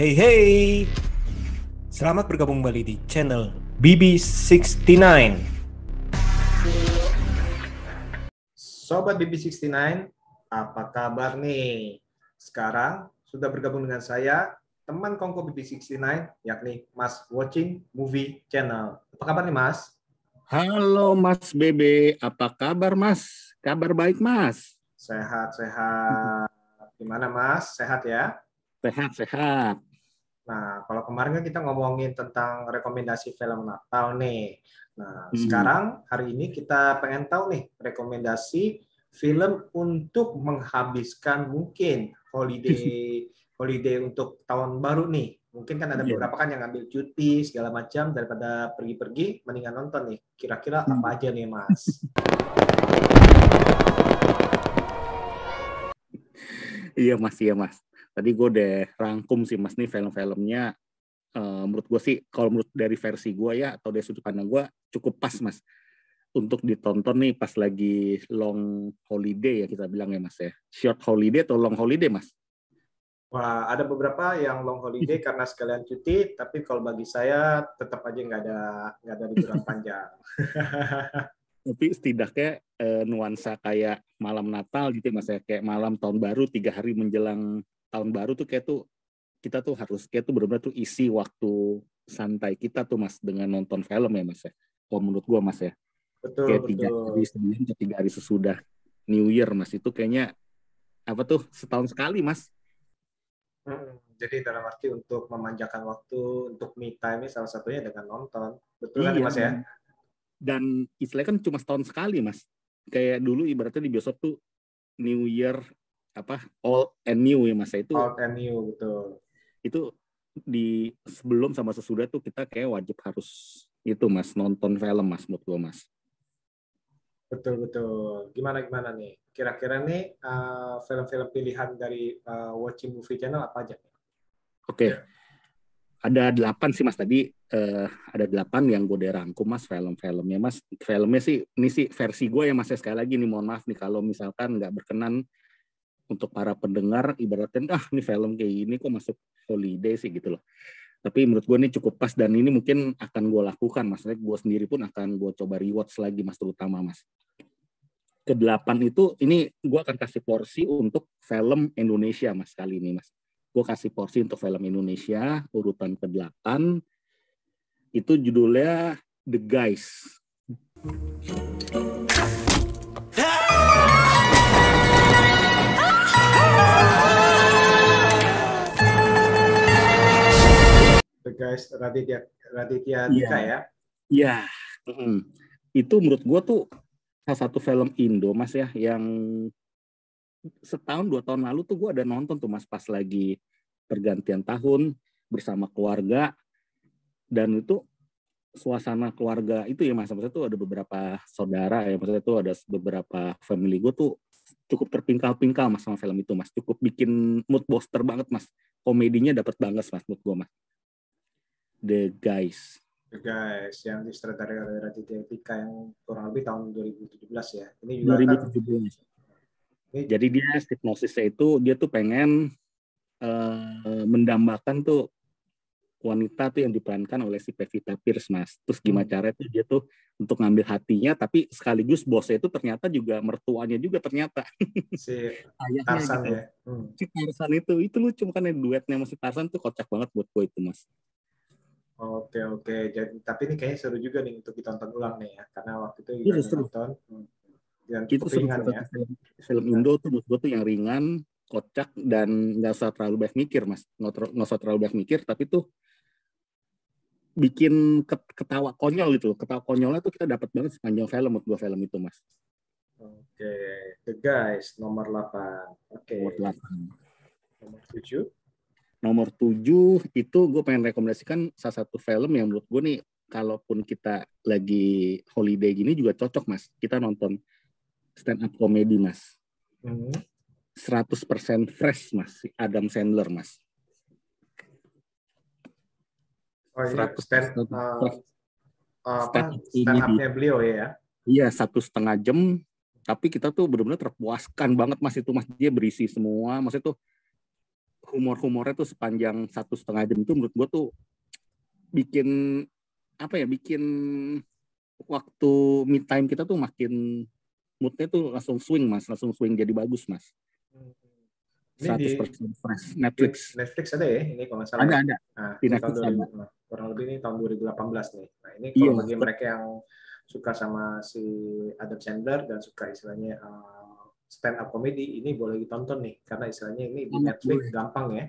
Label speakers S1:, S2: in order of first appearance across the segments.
S1: Hey, hey. Selamat bergabung kembali di channel BB69.
S2: Sobat BB69, apa kabar nih? Sekarang sudah bergabung dengan saya, teman kongko BB69, yakni Mas Watching Movie Channel. Apa kabar nih Mas?
S3: Halo Mas Bebe, apa kabar Mas? Kabar baik Mas?
S2: Sehat, sehat. Gimana Mas? Sehat ya?
S3: Sehat, sehat.
S2: Nah, kalau kemarin kan kita ngomongin tentang rekomendasi film Natal nih. Nah,
S3: Hmm.
S2: sekarang hari ini kita pengen tahu nih rekomendasi film untuk menghabiskan mungkin holiday holiday untuk tahun baru nih. Mungkin kan ada
S3: Iya.
S2: beberapa kan yang ngambil cuti segala macam daripada pergi-pergi mendingan nonton nih. Kira-kira
S3: Hmm.
S2: apa aja nih, Mas?
S3: Iya Mas, iya Mas. Tadi gue udah rangkum sih Mas nih film-filmnya. Eh, menurut gue sih, kalau menurut dari versi gue ya, atau dari sudut pandang gue, cukup pas Mas. Untuk ditonton nih pas lagi long holiday ya kita bilang ya Mas ya. Short holiday atau long holiday Mas?
S2: Wah, ada beberapa yang long holiday karena sekalian cuti, tapi kalau bagi saya tetap aja nggak ada nggak ada liburan panjang.
S3: tapi setidaknya eh, nuansa kayak malam Natal gitu ya mas ya kayak malam tahun baru tiga hari menjelang tahun baru tuh kayak tuh kita tuh harus kayak tuh benar-benar tuh isi waktu santai kita tuh mas dengan nonton film ya mas ya kalau menurut gua mas ya
S2: Betul,
S3: kayak tiga
S2: betul.
S3: hari sebelum tiga hari sesudah New Year mas itu kayaknya apa tuh setahun sekali mas
S2: Mm, Jadi dalam arti untuk memanjakan waktu untuk me time salah satunya dengan nonton. Betul kan
S3: Iya,
S2: Mas ya?
S3: dan istilahnya kan cuma setahun sekali mas kayak dulu ibaratnya di bioskop tuh New Year apa all and new ya mas ya itu
S2: Old and new betul.
S3: itu di sebelum sama sesudah tuh kita kayak wajib harus itu mas nonton film mas menurut gua mas
S2: Betul betul. Gimana gimana nih? Kira-kira nih eh, film-film pilihan dari eh, Watching Movie Channel apa aja?
S3: oke
S2: Iya.
S3: ada delapan sih mas tadi eh, ada delapan yang gue udah rangkum mas film-filmnya mas filmnya sih ini sih versi gue ya mas ya sekali lagi nih mohon maaf nih kalau misalkan nggak berkenan untuk para pendengar ibaratnya ah ini film kayak gini kok masuk holiday sih gitu loh. Tapi menurut gue ini cukup pas dan ini mungkin akan gue lakukan. Maksudnya gue sendiri pun akan gue coba rewatch lagi mas terutama mas. Kedelapan itu ini gue akan kasih porsi untuk film Indonesia mas kali ini mas. Gue kasih porsi untuk film Indonesia urutan ke-8 itu judulnya The Guys.
S2: Guys Raditya Raditya
S3: Iya.
S2: Dika ya.
S3: Ya, itu menurut gue tuh salah satu film Indo mas ya yang setahun dua tahun lalu tuh gue ada nonton tuh mas pas lagi pergantian tahun bersama keluarga. Dan itu suasana keluarga itu ya mas maksudnya tuh ada beberapa saudara ya maksudnya tuh ada beberapa family gue tuh cukup terpingkal-pingkal mas sama film itu mas. Cukup bikin mood booster banget mas. Komedinya dapat banget mas menurut gue mas The Guys
S2: The Guys yang disutradarai oleh Raditya Dika yang kurang lebih tahun 2017 ya. Ini juga kan
S3: 2017
S2: Ini-
S3: jadi dia hipnosisnya itu dia tuh pengen eh, mendambakan tuh wanita tuh yang diperankan oleh si Pevita Pierce mas terus gimana
S2: Hmm.
S3: caranya tuh dia tuh untuk ngambil hatinya tapi sekaligus bosnya itu ternyata juga mertuanya juga ternyata
S2: si Tarsan
S3: gitu
S2: ya. Hmm.
S3: si Tarsan itu itu lucu makanya duetnya masih Tarsan tuh kocak banget buat gue itu mas
S2: Oke oke. Jadi tapi ini kayaknya seru juga nih untuk ditonton ulang nih ya, karena waktu itu
S3: Iya,
S2: juga
S3: seru.
S2: nonton. Hmm. Dan
S3: itu
S2: ringan ya.
S3: film, Indo tuh menurut gue tuh yang ringan kocak dan nggak usah terlalu banyak mikir mas nggak usah terlalu banyak mikir tapi tuh bikin ket- ketawa konyol gitu ketawa konyolnya tuh kita dapat banget sepanjang film menurut gue film itu mas
S2: Oke, The Guys nomor 8. Oke.
S3: nomor delapan.
S2: Nomor 7.
S3: Nomor tujuh itu gue pengen rekomendasikan salah satu film yang menurut gue nih kalaupun kita lagi holiday gini juga cocok mas. Kita nonton stand up comedy mas.
S2: Hmm.
S3: 100% fresh mas. Adam Sandler mas.
S2: Oh ini
S3: 100%
S2: stand uh, apa
S3: Stand up
S2: stand
S3: comedy.
S2: up-nya beliau ya.
S3: Iya satu setengah jam, tapi kita tuh benar-benar terpuaskan banget mas. Itu mas dia berisi semua, maksudnya tuh humor-humornya tuh sepanjang satu setengah jam itu menurut gue tuh bikin apa ya bikin waktu mid time kita tuh makin moodnya tuh langsung swing mas langsung swing jadi bagus mas 100% fresh Netflix
S2: Netflix ada ya ini kalau nggak salah.
S3: ada ada
S2: Nah,
S3: Di
S2: ini
S3: Netflix
S2: tahun 2000,
S3: ada.
S2: kurang lebih ini tahun 2018 nih. Nah, ini
S3: Iya,
S2: kalau bagi
S3: betul.
S2: mereka yang suka sama si Adam Sandler dan suka istilahnya uh, stand up comedy, ini boleh ditonton nih karena istilahnya ini di
S3: Banget,
S2: Netflix gampang ya.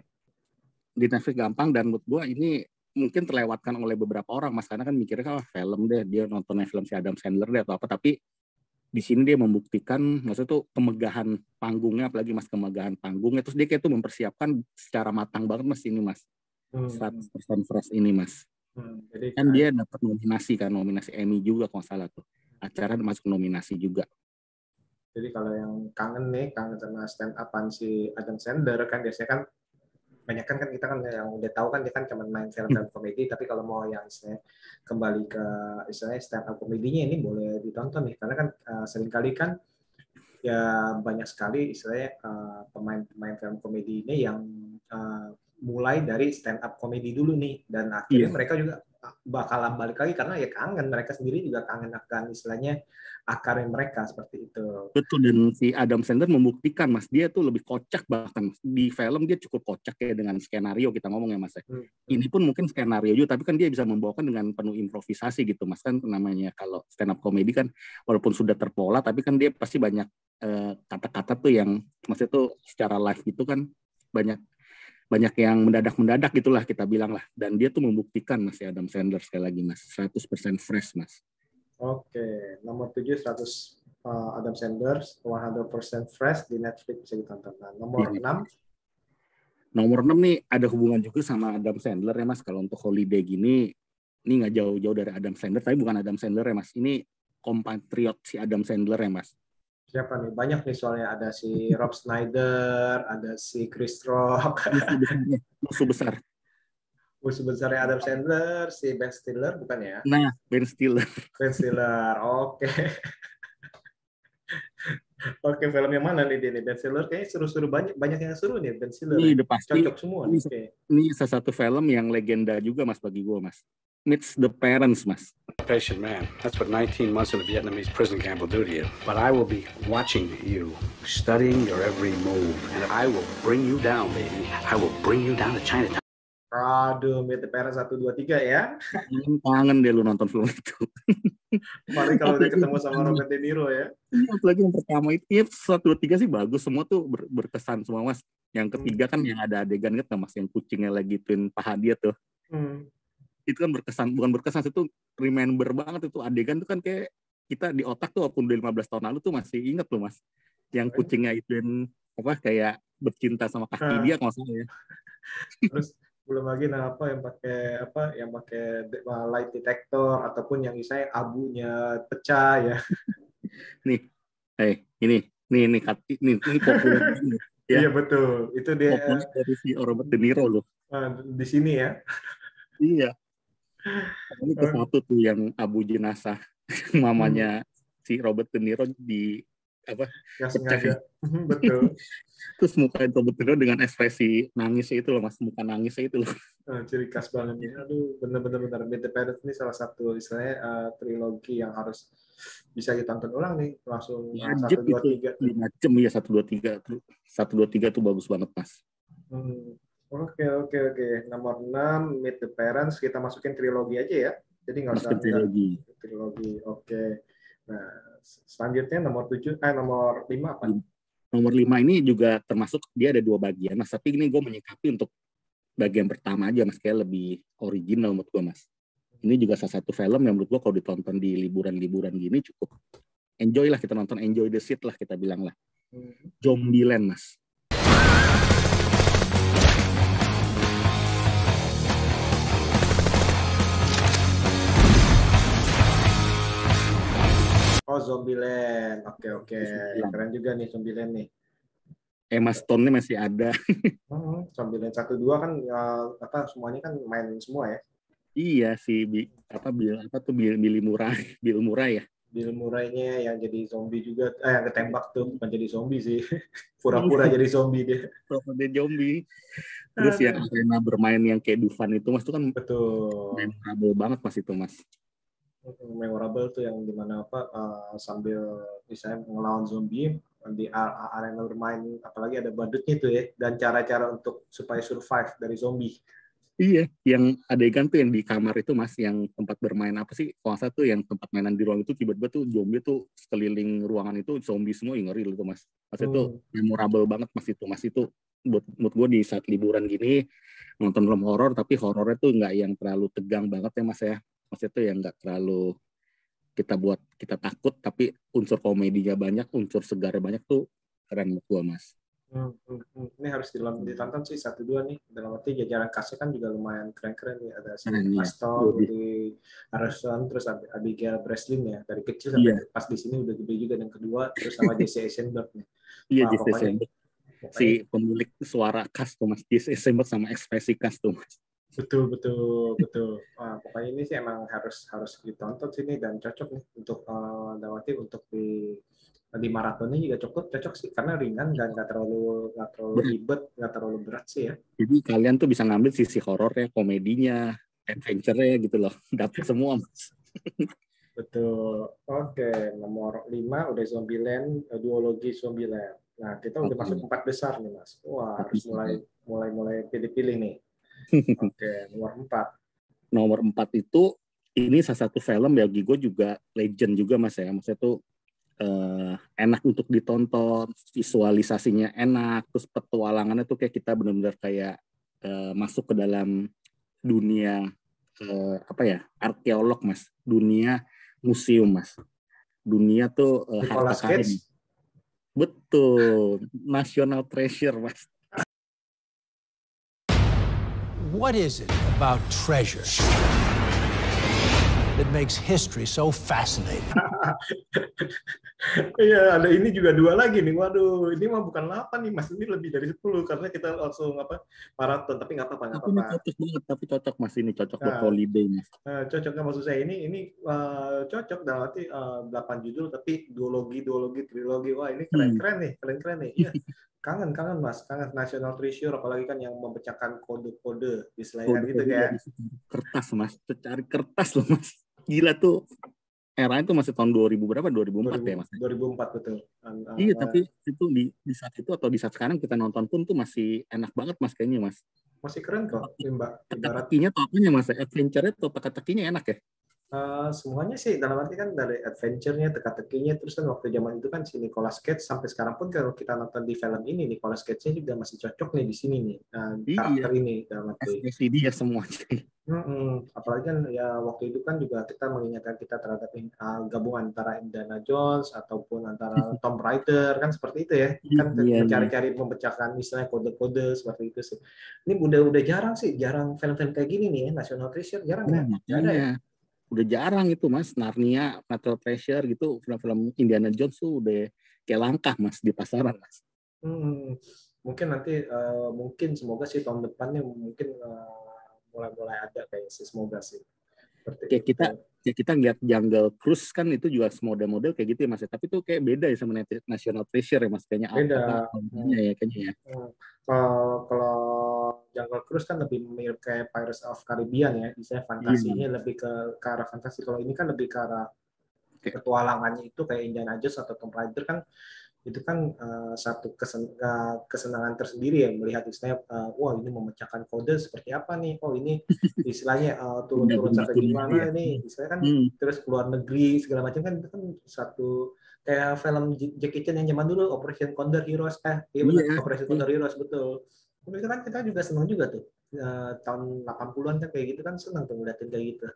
S3: di Netflix gampang dan menurut gua ini mungkin terlewatkan oleh beberapa orang mas. Karena kan mikirnya kan "Wah, film deh dia nontonnya film si Adam Sandler deh atau apa. Tapi di sini dia membuktikan maksudnya tuh kemegahan panggungnya apalagi mas kemegahan panggungnya. Terus dia kayak tuh mempersiapkan secara matang banget mas ini mas.
S2: Hmm,
S3: 100% fresh ini mas.
S2: Hmm. Jadi
S3: kan dia dapat nominasi kan nominasi Emmy juga kalau salah tuh. Acara masuk nominasi juga
S2: Jadi kalau yang kangen nih, kangen sama stand upan si Adam Sandler kan biasanya kan banyak kan kan kita kan yang udah tahu kan dia kan cuma main film-film komedi tapi kalau mau yang istilahnya kembali ke istilahnya stand up komedinya ini boleh ditonton nih. Karena kan uh, sering kali kan ya banyak sekali istilahnya uh, pemain-pemain film komedi ini yang uh, mulai dari stand up komedi dulu nih. Dan akhirnya
S3: Iya.
S2: mereka juga bakalan balik lagi karena ya kangen mereka sendiri juga kangen akan istilahnya akarnya mereka seperti itu.
S3: Betul dan si Adam Sandler membuktikan mas dia tuh lebih kocak bahkan di film dia cukup kocak ya dengan skenario kita ngomong ya mas ya.
S2: Hmm.
S3: Ini pun mungkin skenario juga tapi kan dia bisa membawakan dengan penuh improvisasi gitu mas kan namanya kalau stand up comedy kan walaupun sudah terpola tapi kan dia pasti banyak eh, kata-kata tuh yang maksudnya tuh secara live gitu kan banyak banyak yang mendadak-mendadak gitulah kita bilang lah dan dia tuh membuktikan mas ya Adam Sandler sekali lagi mas 100% fresh mas
S2: Oke, nomor 7 100 uh, Adam Sandler 100% fresh di Netflix bisa ditonton. Nah, nomor
S3: Iya.
S2: 6
S3: Nomor 6 nih ada hubungan juga sama Adam Sandler ya mas. Kalau untuk holiday gini, ini nggak jauh-jauh dari Adam Sandler, tapi bukan Adam Sandler ya mas. Ini kompatriot si Adam Sandler ya mas.
S2: Siapa nih? Banyak nih soalnya ada si Rob Schneider, ada si Chris Rock,
S3: Musuh besar.
S2: musuh besarnya Adam Sandler, si Ben Stiller bukan ya?
S3: Nah, Ben Stiller.
S2: Ben Stiller. Oke. Oke, film yang mana nih dia nih? Ben Stiller kayaknya seru-seru banyak banyak yang seru nih Ben Stiller.
S3: Ini udah pasti,
S2: Cocok semua nih.
S3: Ini-
S2: Oke.
S3: ini salah satu film yang legenda juga mas bagi gue mas. Meets the Parents mas.
S4: Patient man. That's what 19 months in a Vietnamese prison camp will do to you. But I will be watching you, studying your every move, and I will bring you down, baby. I will bring you down to Chinatown.
S2: Aduh, Parents 1 2 3 ya.
S3: Kangen, deh lu nonton film itu.
S2: Apalagi kalau udah ketemu sama Robert De Niro ya.
S3: Iya, apalagi yang pertama itu, ya satu dua tiga sih bagus, semua tuh ber- berkesan semua mas. Yang ketiga kan yang ada adegan gitu mas, yang kucingnya lagi gituin paha dia tuh.
S2: Hmm.
S3: Itu kan berkesan, bukan berkesan itu remember banget itu adegan tuh kan kayak kita di otak tuh walaupun udah 15 tahun lalu tuh masih inget loh mas. Yang kucingnya ituin apa kayak bercinta sama kaki
S2: Ah.
S3: dia kalau ya.
S2: Terus belum lagi nah apa yang pakai apa yang pakai light detector ataupun yang misalnya abunya pecah ya.
S3: Eh ini, nih ini ini, ini, ini populer. Ya.
S2: Iya betul. Itu dia
S3: Populer dari si Robert De Niro loh.
S2: uh, di sini ya.
S3: Iya. Ini ke satu tuh yang abu jenazah mamanya si Robert De Niro di apa Pecah
S2: sengaja. betul.
S3: terus muka De Niro dengan ekspresi nangisnya itu loh mas muka nangisnya itu loh
S2: Uh, ciri khas banget nih. Aduh, bener-bener bener. Meet the Parents ini salah satu istilahnya uh, trilogi yang harus bisa ditonton ulang nih. Langsung uh,
S3: Wajib
S2: satu dua
S3: itu
S2: tiga.
S3: lima jam ya satu dua tiga tuh satu dua tiga tuh bagus banget mas
S2: Hmm. Oke oke oke. Nomor 6 Meet the Parents kita masukin trilogi aja ya. Jadi nggak usah
S3: trilogi
S2: trilogi. Oke. Nah, selanjutnya nomor 7 eh nomor 5 apa?
S3: nomor lima ini juga termasuk dia ada dua bagian mas. Tapi ini gue menyikapi untuk bagian pertama aja mas. Kayak lebih original menurut gue mas. Ini juga salah satu film yang menurut gue kalau ditonton di liburan-liburan gini cukup enjoy lah kita nonton enjoy the seat lah kita bilang lah.
S2: Hmm.
S3: Zombieland mas
S2: Oh, Zombieland. Oke oke.
S3: Zombieland.
S2: Keren juga nih Zombieland nih.
S3: Emma Stone-nya masih ada
S2: Hmm, Zombieland 1 2 kan ya, apa semuanya kan main semua ya.
S3: iya si Bi- apa Bill apa tuh Bill, Billy Murray Bill Murray ya
S2: Bill Murray-nya yang jadi zombie juga, eh yang ketembak tuh bukan jadi zombie sih, pura-pura jadi zombie dia.
S3: Pura-pura zombie. Terus yang arena bermain yang kayak Dufan itu mas itu kan
S2: Betul.
S3: memorable banget mas itu mas.
S2: Memorable tuh yang di mana apa uh, sambil misalnya ngelawan zombie di arena bermain, apalagi ada badutnya tuh ya, dan cara-cara untuk supaya survive dari zombie.
S3: Iya, yang adegan tuh yang di kamar itu mas, yang tempat bermain apa sih? Kalau saya tuh yang tempat mainan di ruang itu tiba-tiba tuh zombie tuh sekeliling ruangan itu zombie semua, yang ngeri itu mas. Mas itu
S2: Hmm.
S3: memorable banget mas itu, mas itu buat buat gue di saat liburan gini nonton film horor tapi horornya tuh nggak yang terlalu tegang banget ya mas ya. Mas itu yang nggak terlalu kita buat kita takut tapi unsur komedinya banyak, unsur segarnya banyak tuh keren menurut gue mas.
S2: Hmm, hmm, hmm. Ini harus ditonton sih satu dua nih. Dalam arti jajaran kasnya kan juga lumayan keren-keren nih. Ada si
S3: Keren, iya.
S2: Aston,
S3: Lebih.
S2: di Harrison, terus Ab- Abigail Breslin ya. Dari kecil sampai
S3: Iya.
S2: pas di sini udah gede juga. Dan kedua, terus sama Jesse Eisenberg nih.
S3: Iya, Jesse Eisenberg. si pemilik suara khas tuh mas, Jesse Eisenberg sama ekspresi khas tuh mas.
S2: Betul, betul, betul. Wah, pokoknya ini sih emang harus harus ditonton sini dan cocok nih untuk uh, dalam arti untuk di di maratonnya juga cukup cocok sih karena ringan dan nggak terlalu nggak terlalu ribet nggak terlalu berat sih ya
S3: Jadi kalian tuh bisa ngambil sisi horornya, komedinya, adventure-nya gitu loh. Dapat semua mas.
S2: Betul. Oke, nomor 5 udah Zombieland, eh, duologi Zombieland. Nah, kita udah
S3: Oke.
S2: masuk empat besar nih, Mas. Wah, harus mulai mulai mulai pilih-pilih nih. Oke, nomor 4.
S3: Nomor empat itu ini salah satu film bagi gue juga legend juga mas ya. Maksudnya tuh eh, enak untuk ditonton, visualisasinya enak, terus petualangannya tuh kayak kita benar-benar kayak eh, masuk ke dalam dunia eh, apa ya arkeolog mas, dunia museum mas, dunia tuh eh, harta karun. Betul, national treasure mas.
S5: What is it about treasure that makes history so fascinating?
S2: Iya, ada ini juga dua lagi nih. Waduh, ini mah bukan 8 nih, Mas. Ini lebih dari 10 karena kita langsung apa? maraton, tapi nggak apa-apa, nggak apa-apa.
S3: cocok banget, tapi cocok mas ini cocok buat
S2: Nah.
S3: holiday mas.
S2: Eh, cocok nggak maksud saya ini ini eh, cocok dalam arti eh, 8 judul tapi duologi duologi trilogi wah ini keren keren nih keren keren nih iya kangen kangen mas. Kangen. National treasure apalagi kan yang memecahkan kode-kode istilahnya gitu
S3: Kode-kode
S2: ya
S3: dari kertas mas. Cari kertas loh mas. Gila tuh. Era itu masih tahun 2000 berapa? 2004 ya mas?
S2: 2004 betul.
S3: Iya tapi itu di, di saat itu atau di saat sekarang kita nonton pun tuh masih enak banget mas kayaknya mas.
S2: Masih keren kok mbak
S3: teka-tekinya tuh apanya mas? Adventure-nya tuh teka-tekinya enak ya
S2: Eh, semuanya sih dalam arti kan dari adventure-nya, teka-tekinya, terus kan waktu zaman itu kan si Nicolas Cage sampai sekarang pun kalau kita nonton di film ini Nicolas Cage-nya juga masih cocok nih di sini nih nah,
S3: Iya.
S2: karakter ini dalam arti.
S3: ekspresi dia semuanya
S2: Mm-mm. Apalagi kan ya waktu itu kan juga kita mengingatkan kita terhadap uh, gabungan antara Indiana Jones ataupun antara Tomb Raider kan seperti itu ya kan
S3: Iya,
S2: mencari-cari memecahkan misalnya kode-kode seperti itu sih. Ini udah udah jarang sih jarang film-film kayak gini nih ya National Treasure jarang ya. Nggak ada ya.
S3: Udah jarang itu mas Narnia, Natural Treasure gitu film-film Indiana Jones tuh udah kayak langkah mas di pasaran mas.
S2: Hmm, mungkin nanti eh, mungkin semoga sih tahun depannya mungkin eh, mulai-mulai ada kayak sih semoga sih. Seperti
S3: Kayak
S2: itu.
S3: kita- Kayak kita ngeliat Jungle Cruise kan itu juga model-model kayak gitu ya mas. ya. Tapi tuh kayak beda ya sama Nat- National Treasure ya mas. Kayaknya
S2: Beda.
S3: apa apa ya kayaknya ya.
S2: Hmm. Kalau kalau Jungle Cruise kan lebih mirip kayak Pirates of Caribbean ya, misalnya fantasinya lebih ke, ke arah fantasi. Kalau ini kan lebih ke arah petualangannya itu kayak Indiana Jones atau Tomb Raider kan itu kan eh, satu kesen- eh, kesenangan tersendiri ya melihat istilahnya eh, wah ini memecahkan kode seperti apa nih oh ini istilahnya eh, turun-turun sampai gimana
S3: ya.
S2: nih istilahnya kan
S3: Hmm.
S2: terus keluar negeri segala macam kan itu kan satu kayak film Jackie Chan yang zaman dulu Operation Condor Heroes eh iya benar
S3: Iya.
S2: Operation Condor Heroes betul itu kan kita juga senang juga tuh Eh, tahun 80-an kan kayak gitu kan senang tuh ngeliatin kayak gitu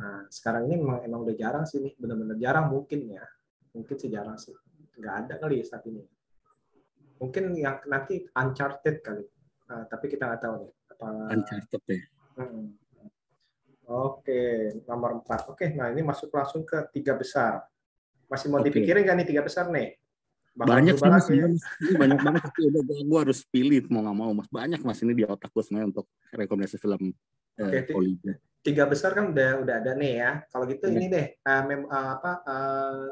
S2: nah sekarang ini memang emang udah jarang sih nih benar-benar jarang mungkin ya mungkin sih jarang sih nggak ada kali ya saat ini mungkin yang nanti Uncharted kali Nah, tapi kita nggak tahu nih apa
S3: Uncharted ya.
S2: Hmm. Oke, nomor empat. Oke, nah ini masuk langsung ke tiga besar. Masih mau
S3: Oke.
S2: dipikirin nggak nih tiga besar nih? Bakal
S3: Banyak sih mas,
S2: ya?
S3: Ini banyak banget tapi udah gua, gua harus pilih mau nggak mau mas. Banyak mas ini di otak gue sebenarnya untuk rekomendasi film
S2: Oke,
S3: eh,
S2: Ti.
S3: holiday.
S2: tiga besar kan udah udah ada nih ya. Kalau gitu
S3: Iya.
S2: ini deh uh, mem- uh, apa uh,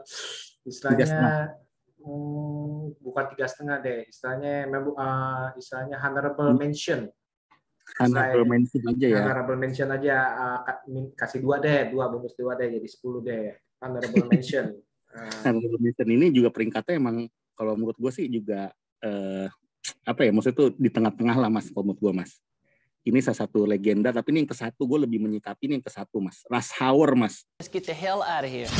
S2: istilahnya hmm, bukan tiga setengah deh. Istilahnya mem- uh, istilahnya honorable
S3: Hmm.
S2: mention.
S3: Honorable mention aja ya.
S2: Honorable mention aja uh, kasih dua deh, dua bonus dua deh jadi 10 deh. Honorable mention. Uh,
S3: Honorable mention ini juga peringkatnya emang kalau menurut gue sih juga eh, apa ya maksudnya tuh di tengah-tengah lah mas kalau menurut gue mas. Ini salah satu legenda tapi ini yang ke satu gue lebih menyikapi ini yang ke satu mas. Russ Hauer mas.
S6: Let's get the hell out of here.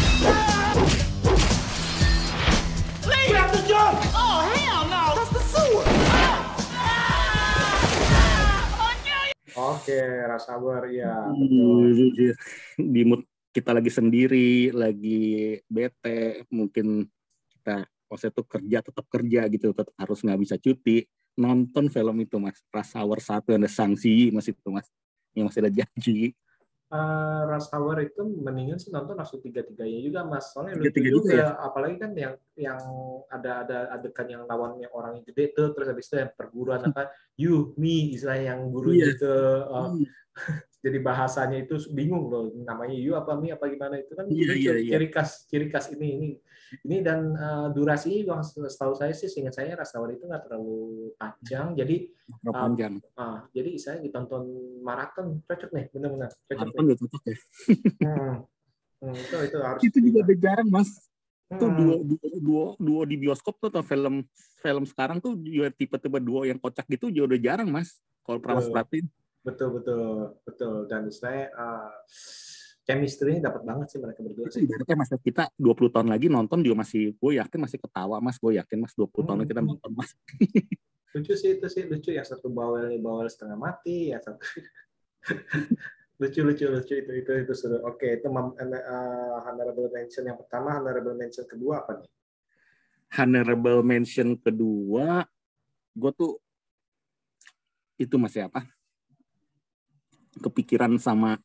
S2: Oke, rasa sabar ya. betul.
S3: di mood kita lagi sendiri, lagi bete, mungkin kita maksudnya tuh kerja tetap kerja gitu, tetap harus nggak bisa cuti. Nonton film itu mas, Rush Hour satu ada sanksi mas itu mas, yang masih ada janji.
S2: Uh, Rush Hour itu mendingan sih nonton langsung tiga tiganya juga mas soalnya lucu
S3: Tiga-tiga
S2: juga,
S3: juga ya?
S2: apalagi kan yang yang ada ada adegan yang lawannya orang yang gede tuh terus habis itu yang perguruan apa you me istilahnya yang gurunya
S3: Iya.
S2: itu uh, jadi bahasanya itu bingung loh namanya you apa me apa gimana itu kan lucu,
S3: iya, iya.
S2: ciri khas ciri khas ini ini ini dan uh, durasi yang setahu saya sih seingat saya Hour itu nggak terlalu panjang jadi
S3: Berapa
S2: Ah,
S3: panjang?
S2: ah, jadi saya ditonton maraton cocok nih benar-benar cocok
S3: Maraton udah cocok ya.
S2: Hmm. Hmm, itu itu harus
S3: Itu juga jarang mas. Itu
S2: Hmm.
S3: duo, duo, duo, duo di bioskop tuh atau film film sekarang tuh juga tipe-tipe duo yang kocak gitu juga udah jarang mas. Kalau pernah mas
S2: Betul.
S3: perhatiin.
S2: betul betul betul dan saya uh, chemistry-nya dapat banget sih mereka berdua.
S3: Itu
S2: sih
S3: ibaratnya mas kita 20 tahun lagi nonton juga masih gue yakin masih ketawa mas. Gue yakin mas 20 tahun lagi kita
S2: Hmm.
S3: nonton mas.
S2: Lucu sih itu sih lucu. Yang satu bawel bawel setengah mati yang satu lucu lucu lucu. Itu itu itu seru. Oke itu mem- uh, honorable mention yang pertama. Honorable mention kedua apa nih?
S3: Honorable mention kedua gue tuh itu masih apa? Kepikiran sama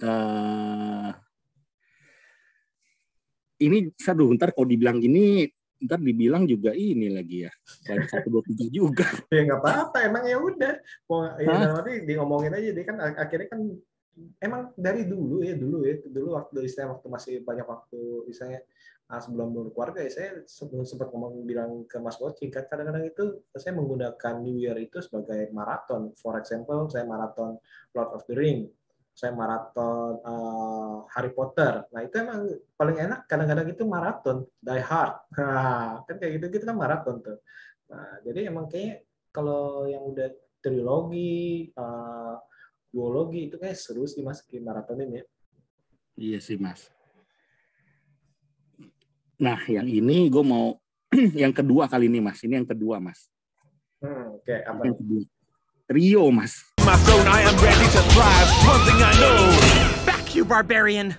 S3: eh ini aduh ntar kalau dibilang ini ntar dibilang juga ini lagi ya. Selain satu dua tiga juga.
S2: Ya nggak apa-apa emang ya udah. Mau ya dalam arti diomongin aja. Dia kan ak- akhirnya kan emang dari dulu ya dulu ya dulu waktu saya waktu masih banyak waktu misalnya ah, sebelum berkeluarga ya saya sebelum sempat ngomong bilang ke Mas Watching kan kadang-kadang itu saya menggunakan New Year itu sebagai maraton. For example saya maraton Lord of the Ring saya maraton eh, Harry Potter. Nah itu emang paling enak kadang-kadang itu maraton Die Hard. Nah, kan kayak gitu gitu kan maraton tuh. Nah, jadi emang kayaknya kalau yang udah trilogi, uh, duologi itu kayak seru sih mas di maratonin ya.
S3: iya sih mas. Nah yang ini gue mau yang kedua kali ini mas. Ini yang kedua mas.
S2: Hmm, Oke, apa?
S3: yang kedua. Rio mas
S7: my throne, I am ready to thrive. One thing I know. Back, you barbarian.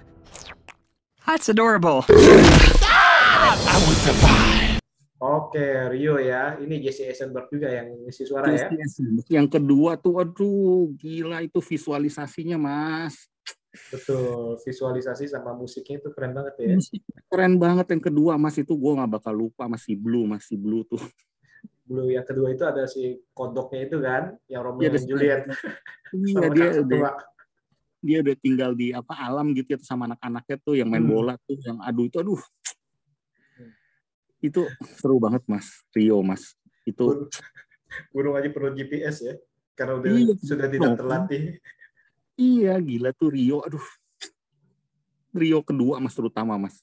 S6: That's adorable.
S7: I will survive.
S2: Oke, Rio ya. Ini Jesse Eisenberg juga yang ngisi suara ya.
S3: Yang kedua tuh, aduh, gila itu visualisasinya, Mas.
S2: Betul, visualisasi sama musiknya itu keren banget ya.
S3: Musik keren banget yang kedua, Mas. Itu gue nggak bakal lupa, masih Blue, masih Blue tuh.
S2: Blue yang kedua itu ada si kodoknya itu kan, yang Romeo
S3: Iya,
S2: dan Juliet.
S3: Iya, dia udah, dia udah tinggal di apa alam gitu ya sama anak-anaknya tuh yang main
S2: Hmm.
S3: bola tuh, yang aduh itu aduh. Itu seru banget, Mas. Rio, Mas. Itu
S2: Burung aja perlu GPS ya, karena udah
S3: Iya,
S2: sudah tidak
S3: betul.
S2: terlatih.
S3: iya gila tuh Rio, aduh. Rio kedua, Mas terutama, Mas.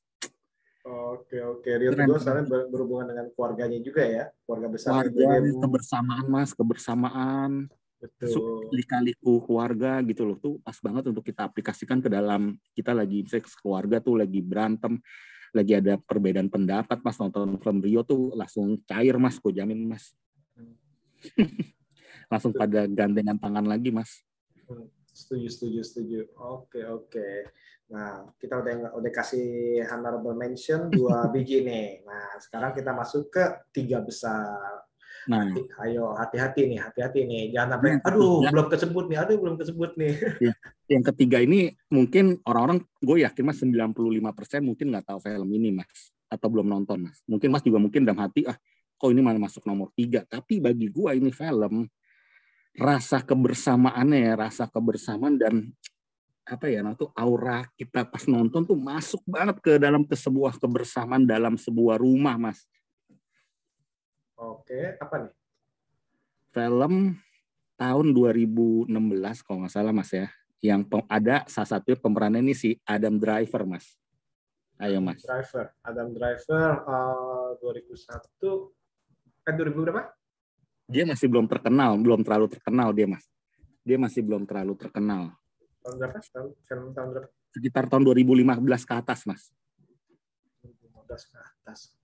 S2: Oke oke, Rio
S3: Keren,
S2: ber- berhubungan dengan keluarganya juga ya, keluarga besar.
S3: Keluarga, kebersamaan, Mas, kebersamaan.
S2: Betul.
S3: lika-liku keluarga gitu loh. Tuh pas banget untuk kita aplikasikan ke dalam kita lagi seks keluarga tuh lagi berantem lagi ada perbedaan pendapat mas nonton film Rio tuh langsung cair mas gue jamin mas. Langsung pada gandengan tangan lagi mas
S2: Setuju, setuju, setuju. Oke, oke. Nah, kita udah udah kasih honorable mention dua biji nih. Nah, sekarang kita masuk ke tiga besar.
S3: nah
S2: Ayo, hati-hati nih, hati-hati nih. Jangan sampai, aduh, belum kesebut nih, aduh, belum kesebut nih.
S3: yang ketiga ini mungkin orang-orang gue yakin mas 95% mungkin nggak tahu film ini mas atau belum nonton mas mungkin mas juga mungkin dalam hati ah kok ini malah masuk nomor tiga tapi bagi gue ini film rasa kebersamaannya ya rasa kebersamaan dan apa ya nah tuh aura kita pas nonton tuh masuk banget ke dalam ke sebuah kebersamaan dalam sebuah rumah mas.
S2: Oke, apa nih?
S3: film tahun 2016 kalau nggak salah mas ya. Yang ada salah satu pemerannya ini si Adam Driver mas. Ayo mas.
S2: Driver, Adam Driver eh, 2001 eh 2000 berapa?
S3: Dia masih belum terkenal belum terlalu terkenal dia mas dia masih belum terlalu terkenal
S2: Tahun berapa? Tahun, film tahun berapa?
S3: sekitar tahun 2015 ke atas mas
S2: 2015 ke atas.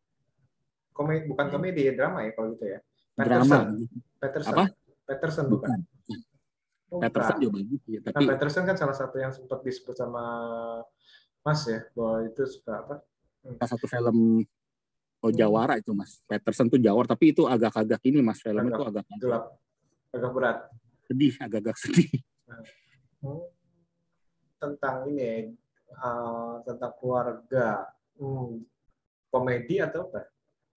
S2: Komedi, bukan komedi, drama ya kalau gitu ya.
S3: drama
S2: Peterson.
S3: Apa?
S2: Peterson bukan.
S3: bukan
S2: Oh,
S3: Peterson juga bagus ya
S2: Nah,
S3: tapi
S2: Peterson kan salah satu yang sempat disebut sama Mas ya, bahwa itu suka apa?
S3: salah satu film oh Jawara itu mas Peterson tuh Jawara tapi itu agak-agak ini mas film
S2: Agak
S3: itu agak
S2: Gelap, agak berat.
S3: sedih agak-agak sedih
S2: Hmm. Tentang ini ya, eh, tentang keluarga. Hmm. Komedi atau apa?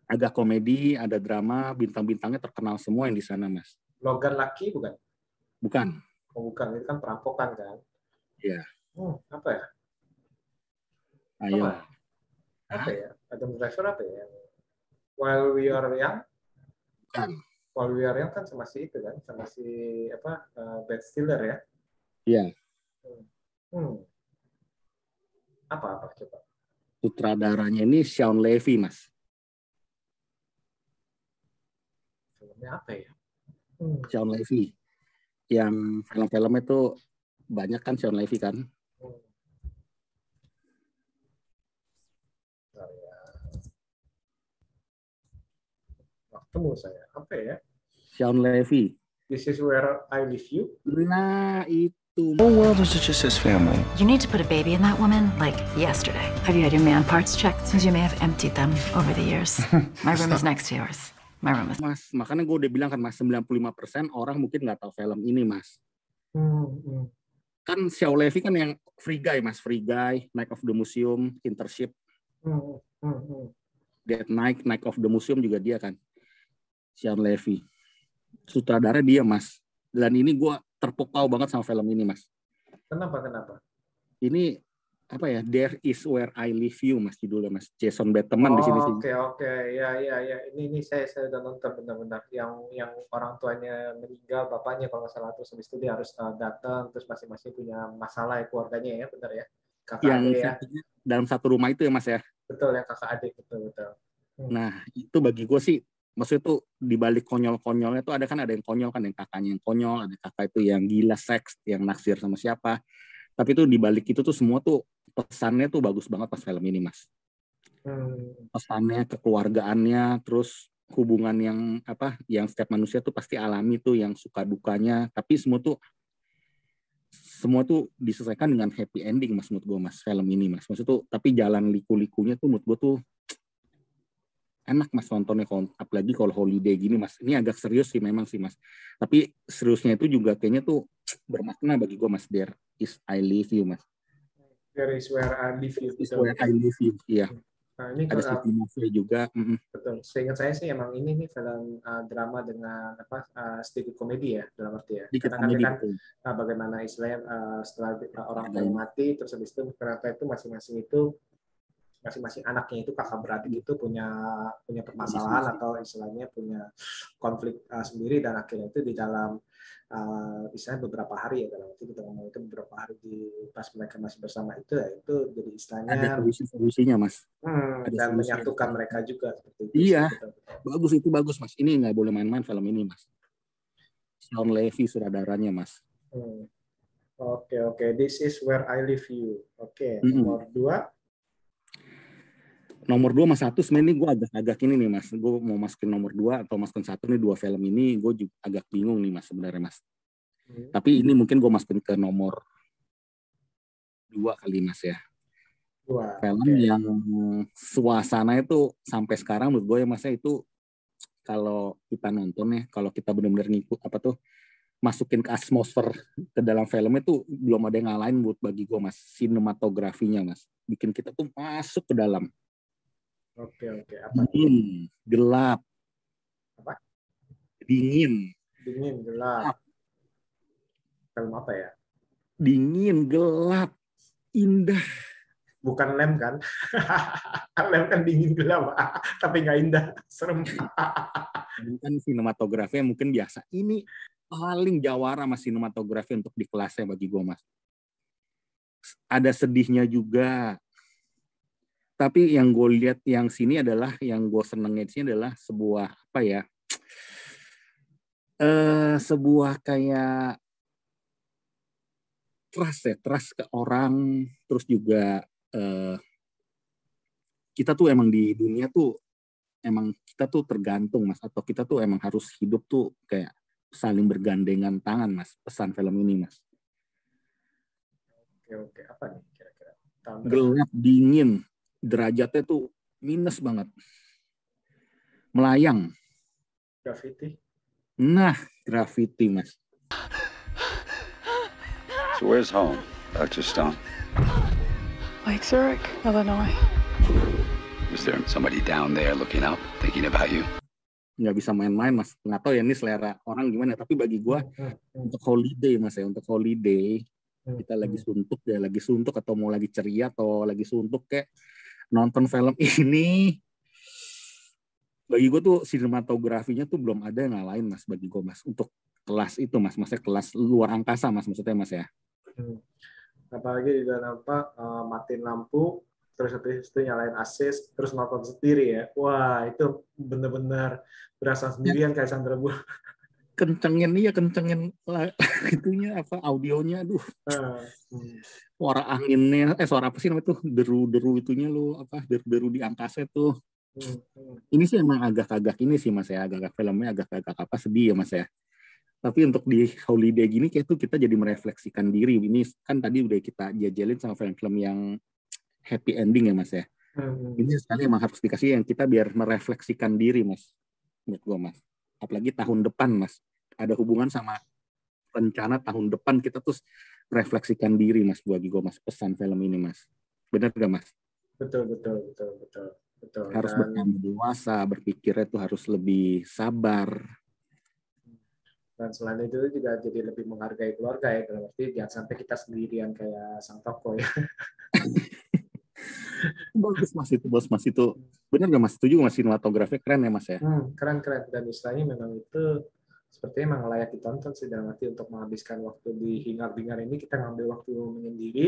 S3: agak komedi ada drama bintang-bintangnya terkenal semua yang di sana mas
S2: Logan Lucky bukan?
S3: bukan
S2: Oh, bukan, itu kan perampokan kan?
S3: Iya.
S2: Hmm, apa ya?
S3: ayo
S2: Apa? Apa ya? Adam Driver apa ya? While We Are Young?
S3: bukan
S2: While We Are Young kan sama si itu kan, sama si apa? eh, Ben Stiller ya?
S3: Iya.
S2: Hmm. Apa apa coba?
S3: sutradaranya ini Sean Levy mas
S2: Filmnya apa ya? Hmm.
S3: Sean Levy yang film-filmnya tuh banyak kan Sean Levy kan
S2: Hmm. Saya Nggak ketemu saya. Apa ya?
S3: Sean Levy
S2: This is where I leave you.
S3: nah itu
S7: whole world is just his family.
S8: You need to put a baby in that woman like yesterday. Have you had your man parts checked? Since you may have emptied them over the years. My room is next to yours. My room is.
S3: mas makanya gue udah bilang kan mas 95% orang mungkin nggak tahu film ini mas
S2: Hmm, hmm.
S3: kan Sean Levy kan yang Free Guy mas Free Guy Night of the Museum Internship
S2: Hmm, hmm, hmm.
S3: Dead Night Night of the Museum juga dia kan Sean Levy. Sutradara dia mas. Dan ini gue terpukau banget sama film ini mas.
S2: Kenapa kenapa?
S3: ini apa ya There is where I leave you mas judulnya mas. Jason Bateman di sini sih.
S2: Oh, Oke oke. Ya ya ya. Ini ini saya saya udah nonton benar-benar. Yang yang orang tuanya meninggal bapaknya kalau nggak salah. Terus habis itu dia harus uh, datang. Terus masing-masing punya masalah ya keluarganya ya benar ya? Kakak
S3: yang
S2: adik ya.
S3: dalam satu rumah itu ya mas ya?
S2: Betul yang kakak adik. Betul betul.
S3: Nah itu bagi gue sih maksudnya tuh di balik konyol-konyolnya tuh ada kan ada yang konyol kan yang kakaknya yang konyol ada kakak itu yang gila seks yang naksir sama siapa. Tapi tuh di balik itu tuh semua tuh pesannya tuh bagus banget pas film ini mas.
S2: Hmm,
S3: pesannya kekeluargaannya terus hubungan yang apa yang setiap manusia tuh pasti alami tuh yang suka dukanya. Tapi semua tuh semua tuh diselesaikan dengan happy ending mas menurut gue mas film ini mas. Maksud tuh tapi jalan liku-likunya tuh menurut gue tuh enak mas nontonnya kalau apalagi kalau holiday gini mas ini agak serius sih memang sih mas tapi seriusnya itu juga kayaknya tuh bermakna bagi gue mas there is I live you mas
S2: there is where I leave you
S3: is where I live you iya
S2: Nah, ini
S3: ada Stevie Murphy juga mm-mm.
S2: betul. Seingat saya sih emang ini nih film uh, drama dengan apa uh, sedikit komedi ya dalam arti ya.
S3: dikit
S2: Karena kan
S3: komedi
S2: kan
S3: betul.
S2: uh, bagaimana istilahnya uh, setelah uh, orang tua mati terus habis itu ternyata itu masing-masing itu masing-masing anaknya itu kakak beradik itu punya punya permasalahan
S3: Masing-masing.
S2: atau istilahnya punya konflik uh, sendiri dan akhirnya itu di dalam uh, istilahnya beberapa hari ya dalam arti kita ngomong itu beberapa hari di pas mereka masih bersama itu ya itu jadi istilahnya
S3: ada solusi-solusinya mas
S2: hmm,
S3: ada
S2: dan
S3: solusi.
S2: menyatukan mereka juga seperti itu.
S3: Iya.
S2: Betul.
S3: bagus itu bagus mas ini nggak boleh main-main film ini mas Sean Levy sutradaranya mas
S2: Hmm. Oke oke, this is where I leave you. Oke,
S3: Mm-mm.
S2: nomor dua.
S3: Nomor dua mas satu sebenarnya gue agak-agak ini nih mas gue mau masukin nomor dua atau masukin satu nih dua film ini gue juga agak bingung nih mas sebenarnya mas
S2: Hmm.
S3: tapi ini mungkin gue masukin ke nomor dua kali mas ya
S2: Dua.
S3: film
S2: Oke.
S3: yang suasana itu sampai sekarang menurut gue ya mas ya itu kalau kita nonton ya kalau kita benar-benar ngikut apa tuh masukin ke atmosfer ke dalam filmnya tuh belum ada yang ngalahin buat bagi gue mas sinematografinya mas bikin kita tuh masuk ke dalam
S2: Oke oke, apa?
S3: dingin gelap
S2: Apa?
S3: dingin
S2: Dingin gelap. Film apa ya?
S3: dingin, gelap, indah.
S2: Bukan lem kan? lem kan dingin gelap, tapi nggak indah, serem.
S3: Ini kan sinematografi yang mungkin biasa. Ini paling jawara mas sinematografi untuk di kelasnya bagi gue mas. Ada sedihnya juga. Tapi yang gue lihat yang sini adalah yang gue senengnya di sini adalah sebuah apa ya? Eh sebuah kayak trust ya, trust ke orang, terus juga eh, kita tuh emang di dunia tuh emang kita tuh tergantung mas atau kita tuh emang harus hidup tuh kayak saling bergandengan tangan mas pesan film ini mas
S2: Oke, oke. Apa nih kira-kira?
S3: Gelap dingin derajatnya tuh minus banget melayang
S2: Graffiti.
S3: nah graffiti mas
S9: So where's home, Dr. Stone?
S10: Lake Zurich, Illinois.
S9: Is there somebody down there looking out, thinking about you?
S3: nggak bisa main-main mas nggak tahu ya ini selera orang gimana tapi bagi gua untuk holiday mas ya untuk holiday kita lagi suntuk ya lagi suntuk atau mau lagi ceria atau lagi suntuk kayak nonton film ini bagi gue tuh sinematografinya tuh belum ada yang ngalahin mas bagi gue mas untuk kelas itu mas maksudnya kelas luar angkasa mas maksudnya mas ya
S2: Hmm. Apalagi juga nampak eh, matiin lampu, terus habis itu nyalain AC, terus nonton sendiri ya. Wah, itu bener-bener berasa sendirian kayak Sandra Bullock.
S3: kencengin iya kencengin lah, itunya apa audionya aduh.
S2: Eh, hmm.
S3: suara anginnya eh suara apa sih namanya tuh deru-deru itunya lu apa deru-deru di angkasa tuh.
S2: Hmm, hmm.
S3: ini sih emang agak-agak ini sih mas ya agak-agak filmnya agak-agak apa sedih ya mas ya. Tapi untuk di holiday gini kayak tuh kita jadi merefleksikan diri. Ini kan tadi udah kita jajalin sama film-film yang happy ending ya mas ya.
S2: Hmm,
S3: ini sekali emang harus dikasih yang kita biar merefleksikan diri mas. Menurut gua mas apalagi tahun depan mas ada hubungan sama rencana tahun depan kita terus refleksikan diri mas bagi gua mas pesan film ini mas benar gak mas
S2: Betul, betul, betul, betul. betul.
S3: harus
S2: Dan-
S3: bertambah dewasa berpikirnya tuh harus lebih sabar
S2: dan selain itu juga jadi lebih menghargai keluarga ya dalam arti jangan sampai kita sendirian kayak sang toko ya
S3: bagus mas. Itu bos. Mas itu. Benar gak mas? Setuju mas? Sinematografi keren ya mas ya?
S2: Hmm, keren keren. Dan istilahnya memang itu sepertinya memang layak ditonton sih dalam arti untuk menghabiskan waktu di hingar-bingar ini kita ngambil waktu menyendiri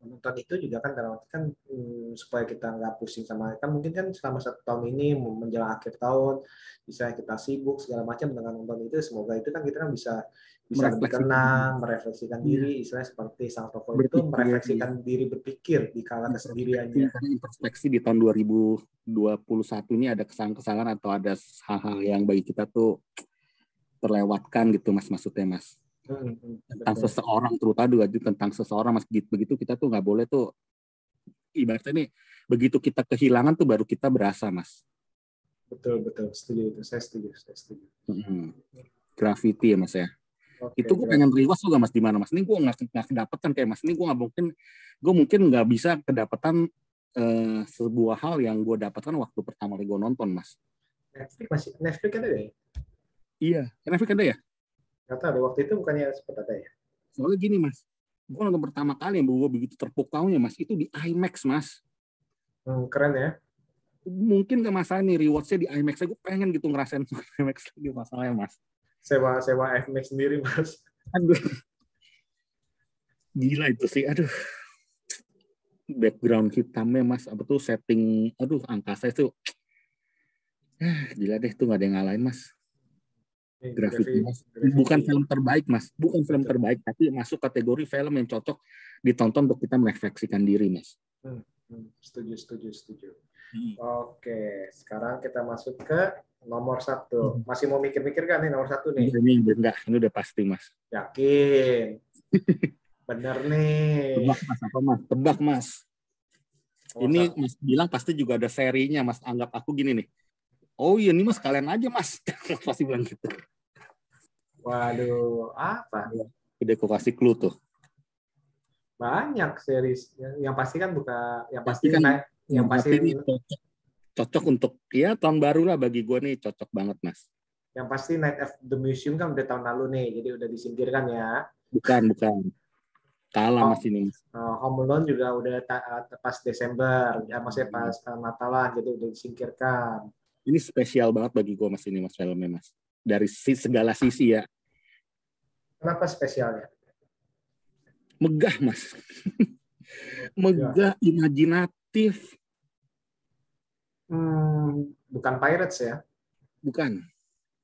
S2: menonton itu juga kan dalam arti kan hmm, supaya kita nggak pusing sama kan mungkin kan selama satu tahun ini menjelang akhir tahun bisa kita sibuk segala macam dengan nonton itu semoga itu kan kita kan bisa bisa lebih
S3: Merefleksikan
S2: tenang merefleksikan diri istilahnya seperti sang tokoh itu merefleksikan diri berpikir di kala kesendiriannya
S3: introspeksi di tahun 2021 ini ada kesalahan-kesalahan atau ada hal-hal yang bagi kita tuh terlewatkan gitu mas maksudnya mas tentang
S2: betul.
S3: seseorang terutama tentang seseorang mas gitu. Begitu kita tuh nggak boleh tuh ibaratnya nih begitu kita kehilangan tuh baru kita berasa mas.
S2: Betul betul. Setuju itu. Saya setuju saya setuju.
S3: Mm-mm. graffiti ya mas ya?
S2: Oke,
S3: itu gue pengen rewas juga mas di mana mas? Ini gue nggak nggak kedapetan kayak mas. Ini gue nggak mungkin gue mungkin nggak bisa kedapetan eh, sebuah hal yang gue dapatkan waktu pertama kali gue nonton mas.
S2: Netflix masih Netflix ada ya?
S3: iya. Netflix ada ya
S2: Tahu deh, waktu itu bukannya sempat ada ya?
S3: soalnya gini mas. Gue nonton pertama kali yang gue begitu terpukaunya mas. Itu di IMAX mas.
S2: Hmm, keren ya.
S3: mungkin ke masalah nih rewatch-nya di IMAX gue pengen gitu ngerasain IMAX lagi masalahnya mas.
S2: Sewa sewa FMAX sendiri mas.
S3: aduh. Gila itu sih aduh. Background hitamnya mas. Apa tuh setting aduh angkasa itu. Ah, gila deh tuh nggak ada yang ngalahin mas Mas.
S2: graffiti.
S3: bukan film terbaik mas bukan film terbaik tapi masuk kategori film yang cocok ditonton untuk kita merefleksikan diri mas
S2: Hmm, setuju setuju setuju.
S3: Hmm.
S2: Oke, sekarang kita masuk ke nomor satu. Masih mau mikir-mikir kan nih nomor satu nih?
S3: ini enggak ini udah pasti mas
S2: Yakin? Bener nih.
S3: tebak mas apa mas tebak mas ini mas bilang pasti juga ada serinya mas anggap aku gini nih oh iya ini mas kalian aja mas pasti bilang gitu
S2: Waduh, apa?
S3: udah aku kasih clue tuh
S2: Banyak series. Yang, yang pasti kan buka, yang
S3: Pasti
S2: pasti
S3: kan-
S2: yang
S3: Tapi
S2: pasti
S3: ini cocok, cocok untuk ya tahun baru lah bagi gue nih cocok banget mas
S2: yang pasti Night of the Museum kan udah tahun lalu nih, jadi udah disingkirkan ya.
S3: bukan bukan Kalah
S2: Oh.
S3: mas ini.
S2: Uh, Home Alone juga udah ta- uh, pas Desember, ya maksudnya pas uh, Natalan jadi udah disingkirkan.
S3: Ini spesial banget bagi gue mas ini mas filmnya mas. Dari segala sisi ya.
S2: Kenapa spesialnya?
S3: Megah mas. Megah, imajinatif.
S2: Hmm, bukan Pirates ya?
S3: Bukan.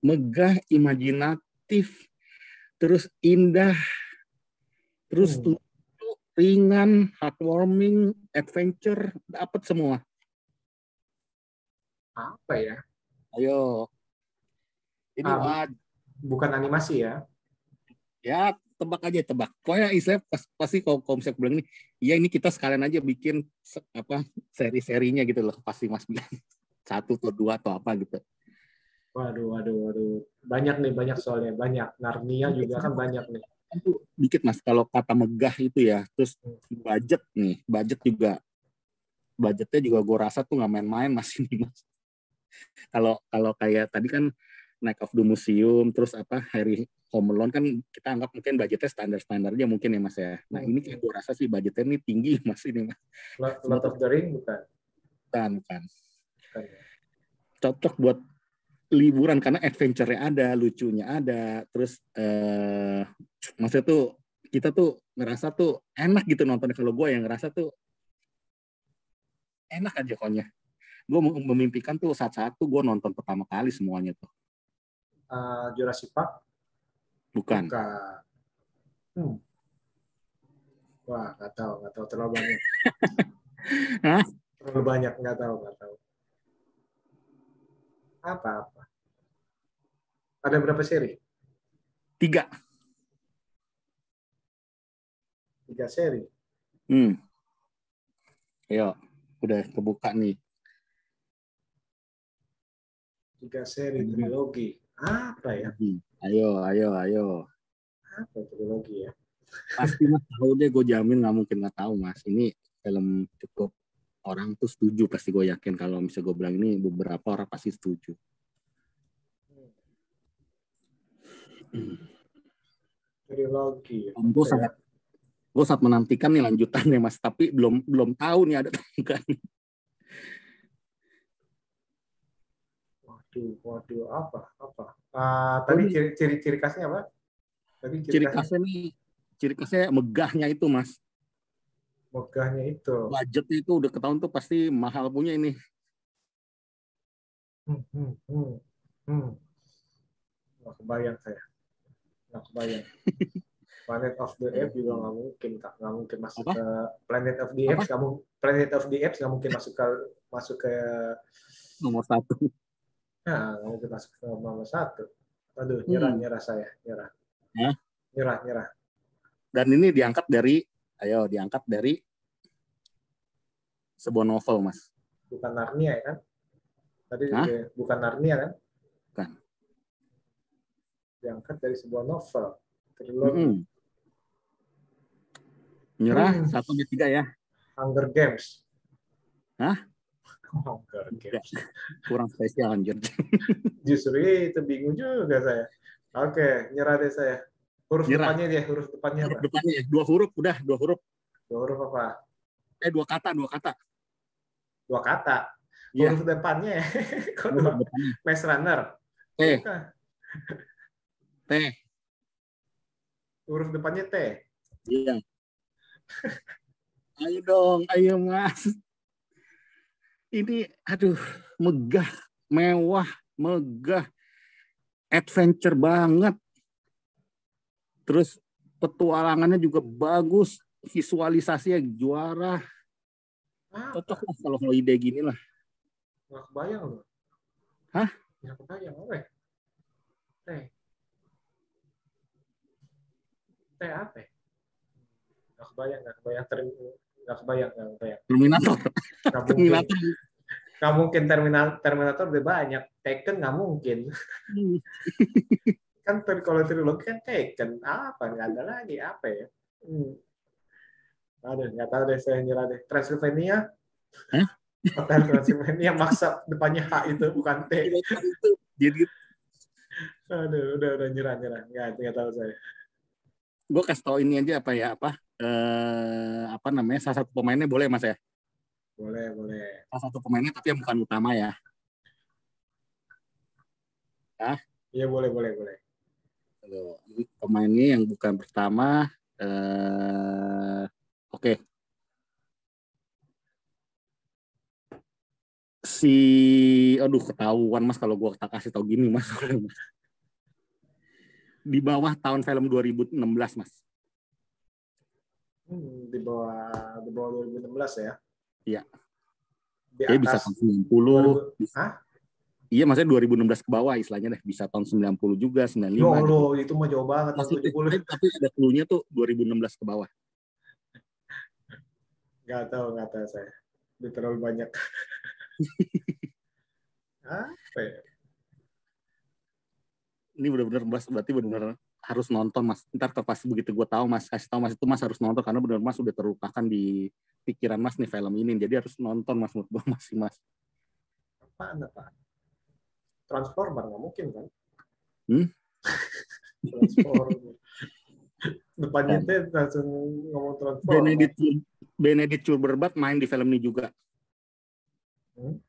S3: Megah, imajinatif. Terus indah. Terus
S2: Hmm.
S3: lucu, ringan, heartwarming, adventure. Dapat semua.
S2: Apa ya?
S3: Ayo. Ini
S2: Ah,
S3: waj-
S2: Bukan animasi ya?
S3: ya tebak aja tebak. Pokoknya pas, pasti kalau kalau misalnya bilang ini, ya ini kita sekalian aja bikin se- apa seri-serinya gitu loh. Pasti Mas bilang satu atau dua atau apa gitu.
S2: Waduh, waduh, waduh. Banyak nih, banyak soalnya. Banyak. Narnia juga kan banyak nih.
S3: Dikit Mas kalau kata megah itu ya. Terus budget nih, budget juga budgetnya juga gue rasa tuh nggak main-main Mas ini Mas. Kalau kalau kayak tadi kan Night of the Museum, terus apa Harry Home Alone kan kita anggap mungkin budgetnya standar-standar aja mungkin ya Mas ya. Nah ini kayak gue rasa sih budgetnya ini tinggi Mas ini Mas.
S2: Lord of the Ring bukan?
S3: Bukan, bukan.
S2: Bukan.
S3: Cocok buat liburan karena adventure-nya ada, lucunya ada, terus eh maksudnya tuh kita tuh ngerasa tuh enak gitu nontonnya kalau gue yang ngerasa tuh enak aja pokoknya. Gue memimpikan tuh saat-saat tuh gue nonton pertama kali semuanya tuh.
S2: Uh, Jurassic Park?
S3: Bukan.
S2: Bukan. Hmm. Wah, nggak tahu, nggak tahu terlalu banyak.
S3: Hah?
S2: Terlalu banyak, nggak tahu, nggak tahu. Apa-apa? Ada berapa seri?
S3: Tiga.
S2: Tiga seri.
S3: Hmm. Ayo, udah kebuka nih.
S2: Tiga seri trilogi. Apa ya?
S3: Ayo, ayo, ayo.
S2: Apa trilogi ya?
S3: Pasti mas tahu deh, gue jamin nggak mungkin nggak tahu mas. Ini film cukup orang tuh setuju pasti gue yakin kalau misalnya gue bilang ini beberapa orang pasti setuju.
S2: Trilogi.
S3: Gue
S2: Apa ya?
S3: sangat gue sangat menantikan nih lanjutannya mas, tapi belum belum tahu nih ada atau enggak.
S2: Waduh, waduh, apa? Apa? Ah, tadi ciri, ciri, ciri khasnya apa? Tadi
S3: Ciri khasnya nih, ciri khasnya megahnya itu mas.
S2: megahnya itu.
S3: Budgetnya itu udah ketahuan tuh pasti mahal punya ini.
S2: Hmm, hmm, hmm, hmm. Nggak kebayang saya. Nggak kebayang. Planet of the Apes juga nggak mungkin, Kak. Nggak mungkin masuk
S3: Apa?
S2: ke Planet of the? Apes. Mung- Planet of the Apes nggak mungkin masuk ke masuk ke
S3: Nomor satu.
S2: Nah, mungkin masuk ke nomor satu. Aduh, nyerah,
S3: Hmm.
S2: nyerah saya, nyerah.
S3: Hah?
S2: Nyerah, nyerah.
S3: Dan ini diangkat dari, ayo diangkat dari sebuah novel mas.
S2: Bukan Narnia ya kan? Tadi
S3: Hah?
S2: juga bukan Narnia kan?
S3: Bukan.
S2: Diangkat dari sebuah novel. Trilogi.
S3: Mm-mm. Nyerah
S2: Hmm.
S3: satu di tiga ya.
S2: Hunger Games.
S3: Hah?
S2: Games.
S3: Kurang spesial anjir.
S2: Justru itu bingung juga saya. Oke, nyerah deh saya. Huruf
S3: Nyerah.
S2: depannya dia, huruf depannya apa?
S3: Depannya ya, dua huruf udah dua huruf.
S2: Dua huruf apa?
S3: Eh dua kata dua kata.
S2: Dua kata.
S3: Iya.
S2: Huruf depannya. Kok
S3: Huruf
S2: dua? Maze Runner.
S3: T. T.
S2: Huruf depannya T.
S3: Iya. Ayo dong, ayo mas. Ini aduh megah, mewah, megah, adventure banget. Terus petualangannya juga bagus, visualisasinya juara.
S2: Ah,
S3: Cocok lah kalau holiday gini lah.
S2: nggak kebayang loh.
S3: Hah?
S2: Nggak kebayang, apa ya? T. T apa? Nggak kebayang, nggak kebayang. Ter... Nggak kebayang, nggak kebayang.
S3: Terminator. Terminator.
S2: Nggak mungkin Terminator, Terminator udah banyak. Taken nggak mungkin. kan ter- kalau trilogi kan Taken. Apa? Nggak ada lagi. Apa ya? Hmm. Aduh, nggak tahu deh. Saya nyerah deh. Transylvania?
S3: Hah?
S2: Hotel Transylvania maksa depannya H itu bukan T.
S3: Jadi
S2: Aduh, udah udah nyerah nyerah. Nggak, nggak tahu saya.
S3: gue kasih tau ini aja apa ya apa eh apa namanya salah satu pemainnya boleh mas ya
S2: Boleh, boleh.
S3: salah satu pemainnya tapi yang bukan utama ya
S2: Iya, boleh, boleh, boleh.
S3: Ini pemainnya yang bukan pertama eh oke si aduh ketahuan mas kalau gua tak kasih tau gini mas di bawah tahun film 2016 mas
S2: Hmm, di bawah di bawah 2016 ya.
S3: Iya.
S2: Di
S3: ya bisa tahun 90
S2: 2000
S3: bisa-
S2: Hah?
S3: iya maksudnya 2016 ke bawah istilahnya deh bisa tahun 90 juga 95
S2: Yo,
S3: gitu.
S2: lo, itu mah jauh banget.
S3: Maksudnya,
S2: 70.
S3: tapi ada clue-nya tuh 2016 ke bawah
S2: Nggak tahu, nggak tahu saya. Udah terlalu banyak. Apa ya?
S3: ini benar-benar berarti benar-benar harus nonton mas ntar pas begitu gue tahu mas kasih tahu mas itu mas harus nonton karena benar mas udah terlupakan di pikiran mas nih film ini jadi harus nonton mas menurut gue masih mas
S2: Apaan, apaan? Transformer nggak mungkin kan?
S3: Hmm?
S2: Transformer. Depannya teh langsung ngomong Transformer.
S3: Benedict Benedict Cumberbatch main di film ini juga
S2: Hmm?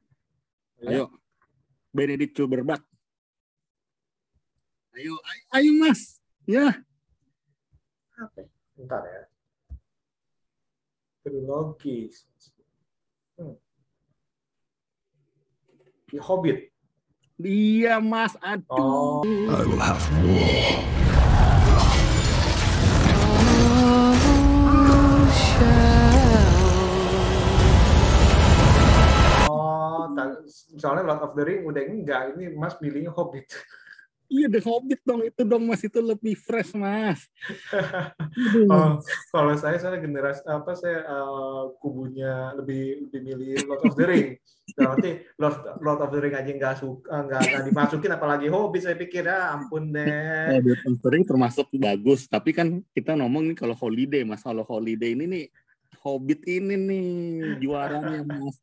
S3: ayo Benedict Cumberbatch ayo ayo, ayo mas ya
S2: Apa? ya? Bentar ya. Trilogi. Hmm. The Hobbit.
S3: dia mas aduh
S2: Oh,
S5: I will have war.
S2: oh soalnya Lord of the Ring udah enggak. Ini Mas pilihnya Hobbit.
S3: iya The Hobbit dong itu dong mas itu lebih fresh mas.
S2: Oh, kalau saya soalnya generasi apa saya eh, kubunya lebih lebih milih Lord of the Ring. Berarti Lord, Lord of the Ring aja nggak suka nggak nggak dimasukin apalagi Hobbit saya pikir ya ampun
S3: Nah,
S2: deh.
S3: The Conjuring termasuk bagus, tapi kan kita ngomong nih kalau holiday, mas. Kalau holiday ini nih, Hobbit ini nih juaranya, mas.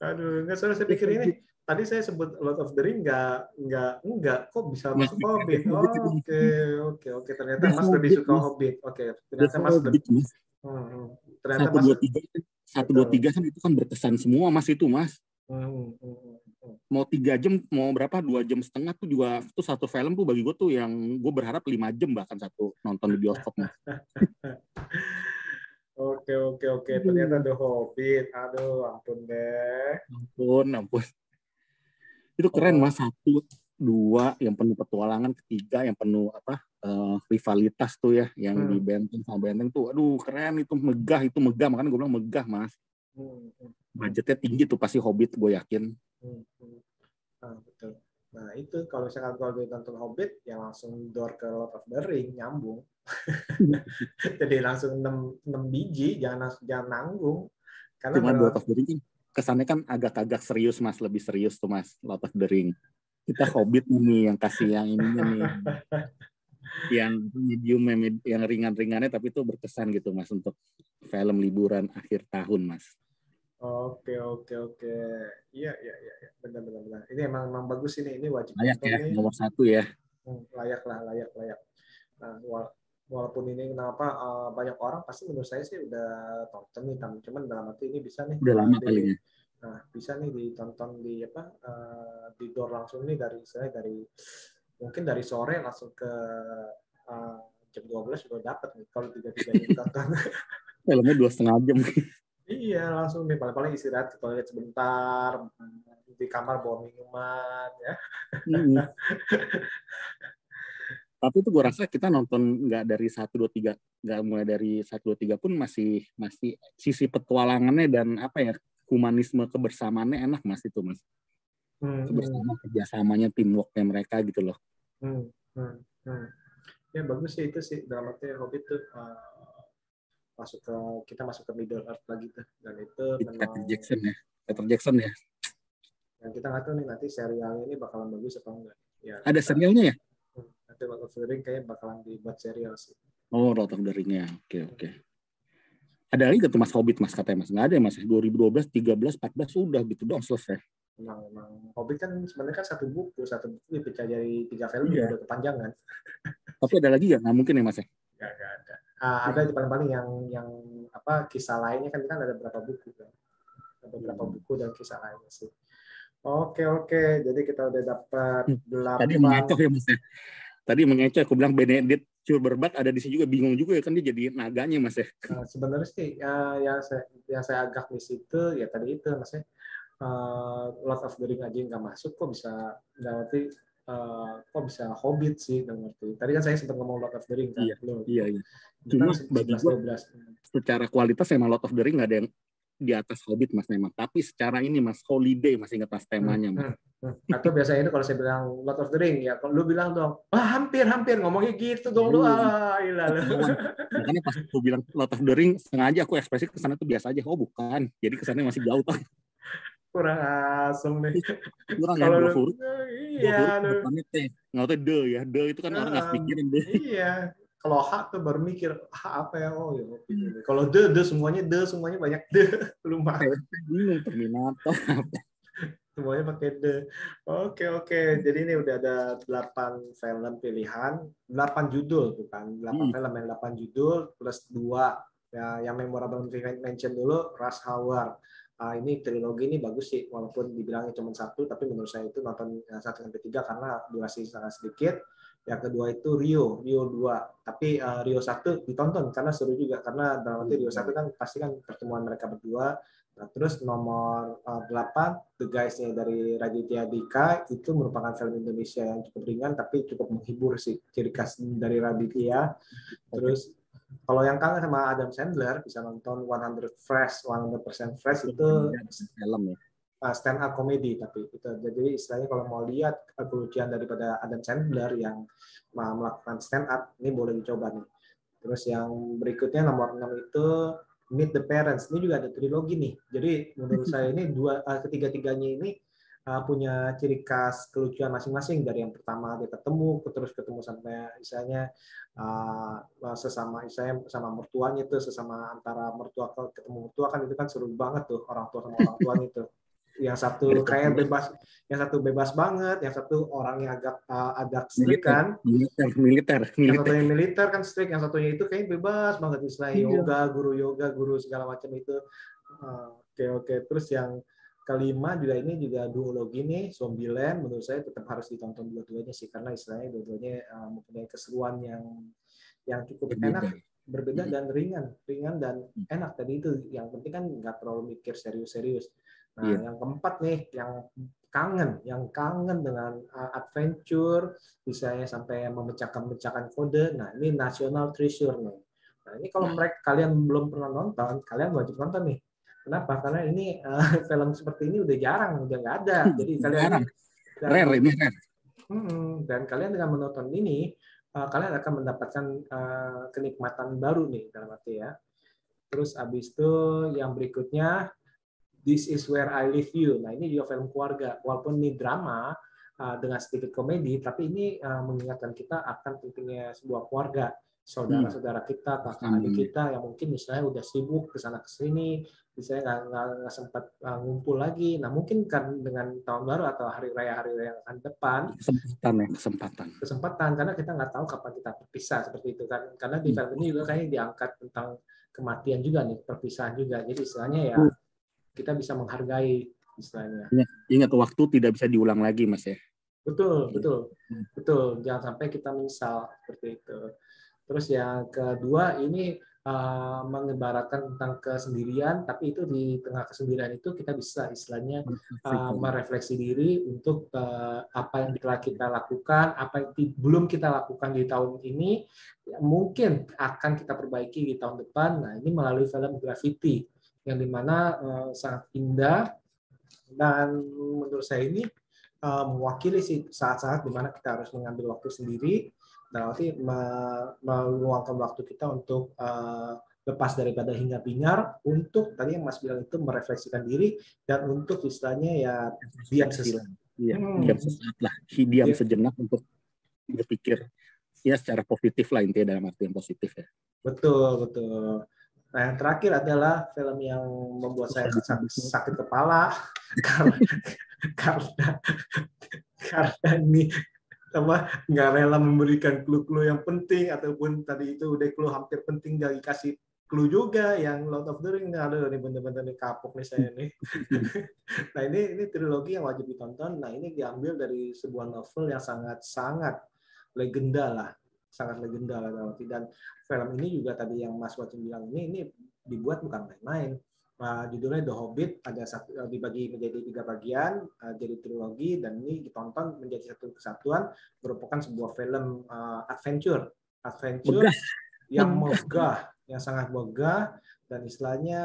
S2: Aduh, nggak soalnya saya pikir ini tadi saya sebut Lord of the Ring nggak nggak nggak kok bisa
S3: Mas,
S2: masuk Hobbit. Oh,
S3: Hobbit.
S2: Oke oke oke ternyata
S3: The
S2: Mas lebih suka. Hobbit. Oke
S3: The
S2: ternyata Mas lebih hmm, ternyata
S3: Satu dua tiga, satu dua tiga kan itu kan berkesan semua, mas itu, mas.
S2: Hmm, hmm, hmm, hmm.
S3: Mau tiga jam, mau berapa? Dua jam setengah tuh juga tuh satu film tuh bagi gue tuh yang gue berharap lima jam bahkan satu nonton di bioskop, mas.
S2: Oke oke oke ternyata The Hobbit. Aduh ampun deh.
S3: Ampun, ampun. Itu keren, mas. Satu, dua, yang penuh petualangan, ketiga yang penuh apa? eh, rivalitas tuh ya, yang
S2: Hmm.
S3: di benteng sama benteng tuh, aduh keren itu megah itu megah makanya gue bilang megah mas.
S2: Hmm, hmm,
S3: Budgetnya tinggi tuh pasti Hobbit gue yakin.
S2: hmm, hmm. Ah, betul. Nah itu kalau misalkan kalau dia nonton Hobbit ya langsung door ke Lord of the Ring nyambung. Jadi langsung 6, 6 biji jangan jangan nanggung. Karena
S3: Cuma Lord of the Ring kan kesannya kan agak-agak serius mas, lebih serius tuh mas Lord of the Ring. Kita Hobbit nih yang kasih yang ininya nih, yang medium, yang ringan-ringannya tapi itu berkesan gitu mas untuk film liburan akhir tahun mas.
S2: Oke oke oke. Iya iya iya iya. benar benar benar. Ini emang emang bagus ini ini wajib
S3: Layak ya, nomor satu ya.
S2: Hmm, layak lah layak layak. Nah walaupun ini kenapa eh, banyak orang pasti menurut saya sih udah tonton nih Tam. cuman dalam arti ini bisa nih
S3: Udah lama kali ya.
S2: Nah, bisa nih ditonton di apa eh, di door langsung nih dari saya dari mungkin dari sore langsung ke eh, jam 12 udah dapat nih kalau tiga tiga ditonton.
S3: Filmnya dua setengah jam.
S2: iya, langsung nih paling-paling istirahat ke toilet sebentar di kamar bawa minuman ya.
S3: Hmm. Tapi itu gue rasa kita nonton nggak dari satu dua tiga, nggak mulai dari satu dua tiga pun masih masih sisi petualangannya dan apa ya humanisme kebersamaannya enak mas itu mas.
S2: Hmm, hmm,
S3: Kebersama kerjasamanya teamworknya mereka gitu loh.
S2: hmm, hmm, hmm. Ya bagus sih itu sih dalam arti Hobbit tuh eh, masuk ke kita masuk ke Middle Earth lagi tuh dan itu
S3: Peter
S2: memang
S3: Jackson ya. Peter Jackson ya.
S2: yang kita nggak tahu nih nanti serialnya ini bakalan bagus apa enggak. Ya,
S3: Ada
S2: kita-
S3: serialnya ya?
S2: Lord of the Ring kayaknya bakalan dibuat serial sih.
S3: Oh, Lord of the Ring-nya. Oke, oke. Ada lagi nggak tuh Mas Hobbit Mas katanya Mas? Nggak ada ya Mas? 2012, 13, 14 sudah gitu dong selesai.
S2: Memang, memang Hobbit kan sebenarnya kan satu buku, satu buku dipecah jadi tiga film
S3: Iya.
S2: udah kepanjangan.
S3: Tapi ada lagi nggak? Nggak mungkin ya Mas ya?
S2: Nggak, nggak ada. Ah, ada di paling-paling yang yang apa kisah lainnya kan kan ada beberapa buku kan. Ada beberapa
S3: Hmm.
S2: buku dan kisah lainnya sih. Oke oke, jadi kita udah dapat
S3: Hmm. Tadi
S2: delapan.
S3: mengecoh ya mas ya. Tadi mengecoh aku bilang Benedict Cumberbatch ada di sini juga bingung juga ya kan dia jadi naganya mas ya.
S2: Nah, sebenarnya sih ya, yang saya yang saya agak di situ ya tadi itu maksudnya eh, Lord of the Ring aja nggak masuk kok bisa nggak ngerti eh, kok bisa Hobbit sih nggak ngerti. Tadi kan saya sempat ngomong Lord of the Ring kan.
S3: Iya,
S2: belum.
S3: Iya iya. Cuma bagi
S2: 11
S3: gua
S2: 12.
S3: secara kualitas emang Lord of the Ring nggak ada yang di atas Hobbit mas memang. Tapi secara ini mas holiday masih ingat mas temanya mas.
S2: Hmm. Atau biasanya itu kalau saya bilang Lord of the Ring ya, kalau lu bilang dong, ah hampir hampir ngomongnya gitu dong lu,
S3: Belum.
S2: ah.
S3: Makanya pas aku bilang Lord of the Ring sengaja aku ekspresi ke sana tuh biasa aja. Oh bukan. Jadi kesannya masih jauh tuh.
S2: Kurang asem nih.
S3: Kurang ya dua huruf. Dua
S2: Iya,
S3: huruf
S2: lu.
S3: depannya T. Nggak tahu de ya. De itu kan orang nggak
S2: Ah,
S3: pikirin deh.
S2: Iya. Kalau H tuh baru mikir, H apa ya? Oh ya. oke. Kalau de, de semuanya de, semuanya banyak de. Lumayan.
S3: Bingung Terminator.
S2: Semuanya pakai de. Oke, oke. Jadi ini udah ada 8 film pilihan, 8 judul bukan 8
S3: Hmm.
S2: film yang 8 judul plus 2 ya yang memorable mention dulu Rush Hour. Ah, ini trilogi ini bagus sih walaupun dibilangnya cuma satu tapi menurut saya itu nonton yang satu yang ketiga karena durasi sangat sedikit. Yang kedua itu Rio, Rio 2. Tapi eh, Rio 1 ditonton karena seru juga karena dalam arti Rio 1 kan pasti kan pertemuan mereka berdua. Nah, terus nomor eh, 8 The Guys-nya dari Raditya Dika itu merupakan film Indonesia yang cukup ringan tapi cukup menghibur sih ciri khas dari Raditya. Terus kalau yang kangen sama Adam Sandler bisa nonton 100 Fresh, 100% Fresh itu
S3: film ya.
S2: Uh, stand up comedy tapi itu jadi istilahnya kalau mau lihat kelucuan daripada Adam Sandler yang uh, melakukan stand up ini boleh dicoba nih. Terus yang berikutnya nomor 6 itu Meet the Parents. Ini juga ada trilogi nih. Jadi menurut saya ini dua uh, ketiga-tiganya ini uh, punya ciri khas kelucuan masing-masing dari yang pertama dia ketemu terus ketemu sampai misalnya uh, sesama saya sama mertuanya itu sesama antara mertua ke ketemu mertua kan itu kan seru banget tuh orang tua sama orang tuanya itu yang satu kayak bebas yang satu bebas banget yang satu orangnya agak uh, agak strict kan.
S3: Militer, militer,
S2: yang satunya militer. kan strict yang satunya itu kayak bebas banget istilah
S3: Iya.
S2: yoga guru yoga guru segala macam itu. Uh, oke oke. Terus yang kelima juga ini juga duologi nih Zombieland menurut saya tetap harus ditonton dua-duanya sih karena istilahnya dua-duanya uh, mempunyai keseruan yang yang cukup
S3: Berbeda.
S2: enak berbeda
S3: Hmm.
S2: dan ringan ringan dan enak. Tadi itu yang penting kan nggak terlalu mikir serius-serius nah
S3: Iya.
S2: yang keempat nih yang kangen yang kangen dengan uh, adventure misalnya sampai memecahkan-mecahkan kode nah ini national treasure nih nah ini kalau mereka kalian belum pernah nonton kalian wajib nonton nih kenapa karena ini uh, film seperti ini udah jarang udah nggak ada jadi kalian
S3: Jarang. Rare ini rare.
S2: Hmm, dan kalian dengan menonton ini, uh, kalian akan mendapatkan uh, kenikmatan baru nih dalam arti ya. Terus abis itu yang berikutnya, This is where I leave you. Nah ini juga film keluarga, walaupun ini drama uh, dengan sedikit komedi, tapi ini uh, mengingatkan kita akan pentingnya sebuah keluarga, saudara-saudara kita, kakak
S3: Hmm.
S2: adik kita yang mungkin misalnya udah sibuk ke sana ke sini, misalnya nggak sempat uh, ngumpul lagi. Nah mungkin kan dengan tahun baru atau hari raya hari raya yang akan depan
S3: Kesempatan ya, kesempatan.
S2: kesempatan karena kita nggak tahu kapan kita berpisah seperti itu kan karena di
S3: Hmm.
S2: film ini juga kayaknya diangkat tentang kematian juga nih perpisahan juga jadi istilahnya ya
S3: Hmm.
S2: Kita bisa menghargai istilahnya
S3: Ingat, ingat waktu tidak bisa diulang lagi mas ya.
S2: betul betul
S3: Hmm.
S2: betul jangan sampai kita menyesal seperti itu terus yang kedua ini uh, mengibaratkan tentang kesendirian tapi itu di tengah kesendirian itu kita bisa istilahnya uh, merefleksi diri untuk uh, apa yang telah kita lakukan, apa yang belum kita lakukan di tahun ini, ya, mungkin akan kita perbaiki di tahun depan. Nah, ini melalui film Graffiti, yang di mana uh, sangat indah dan menurut saya ini uh, mewakili sih saat-saat di mana kita harus mengambil waktu sendiri, dan nanti me- meluangkan waktu kita untuk uh, lepas daripada hingar bingar untuk tadi yang Mas bilang itu merefleksikan diri dan untuk istilahnya ya diam sesaat.
S3: Iya,
S2: Hmm.
S3: diam sesaat lah. Diam
S2: Iya.
S3: sejenak untuk berpikir ya secara positif lah intinya dalam arti yang positif ya.
S2: Betul, betul. Nah, yang terakhir adalah film yang membuat saya sakit, sakit kepala karena karena karena ini apa nggak rela memberikan clue-clue yang penting ataupun tadi itu udah clue hampir penting gak dikasih clue juga yang Lord of the Ring ada nih bener-bener nih kapok nih saya nih. nah ini ini trilogi yang wajib ditonton. Nah ini diambil dari sebuah novel yang sangat sangat legenda lah, sangat legenda lah dan film ini juga tadi yang Mas Wacim bilang ini ini dibuat bukan main-main. Uh, judulnya The Hobbit ada satu, uh, dibagi menjadi tiga bagian uh, jadi trilogi dan ini ditonton menjadi satu kesatuan merupakan sebuah film uh, adventure. Adventure
S3: Megah.
S2: yang megah. yang sangat megah dan istilahnya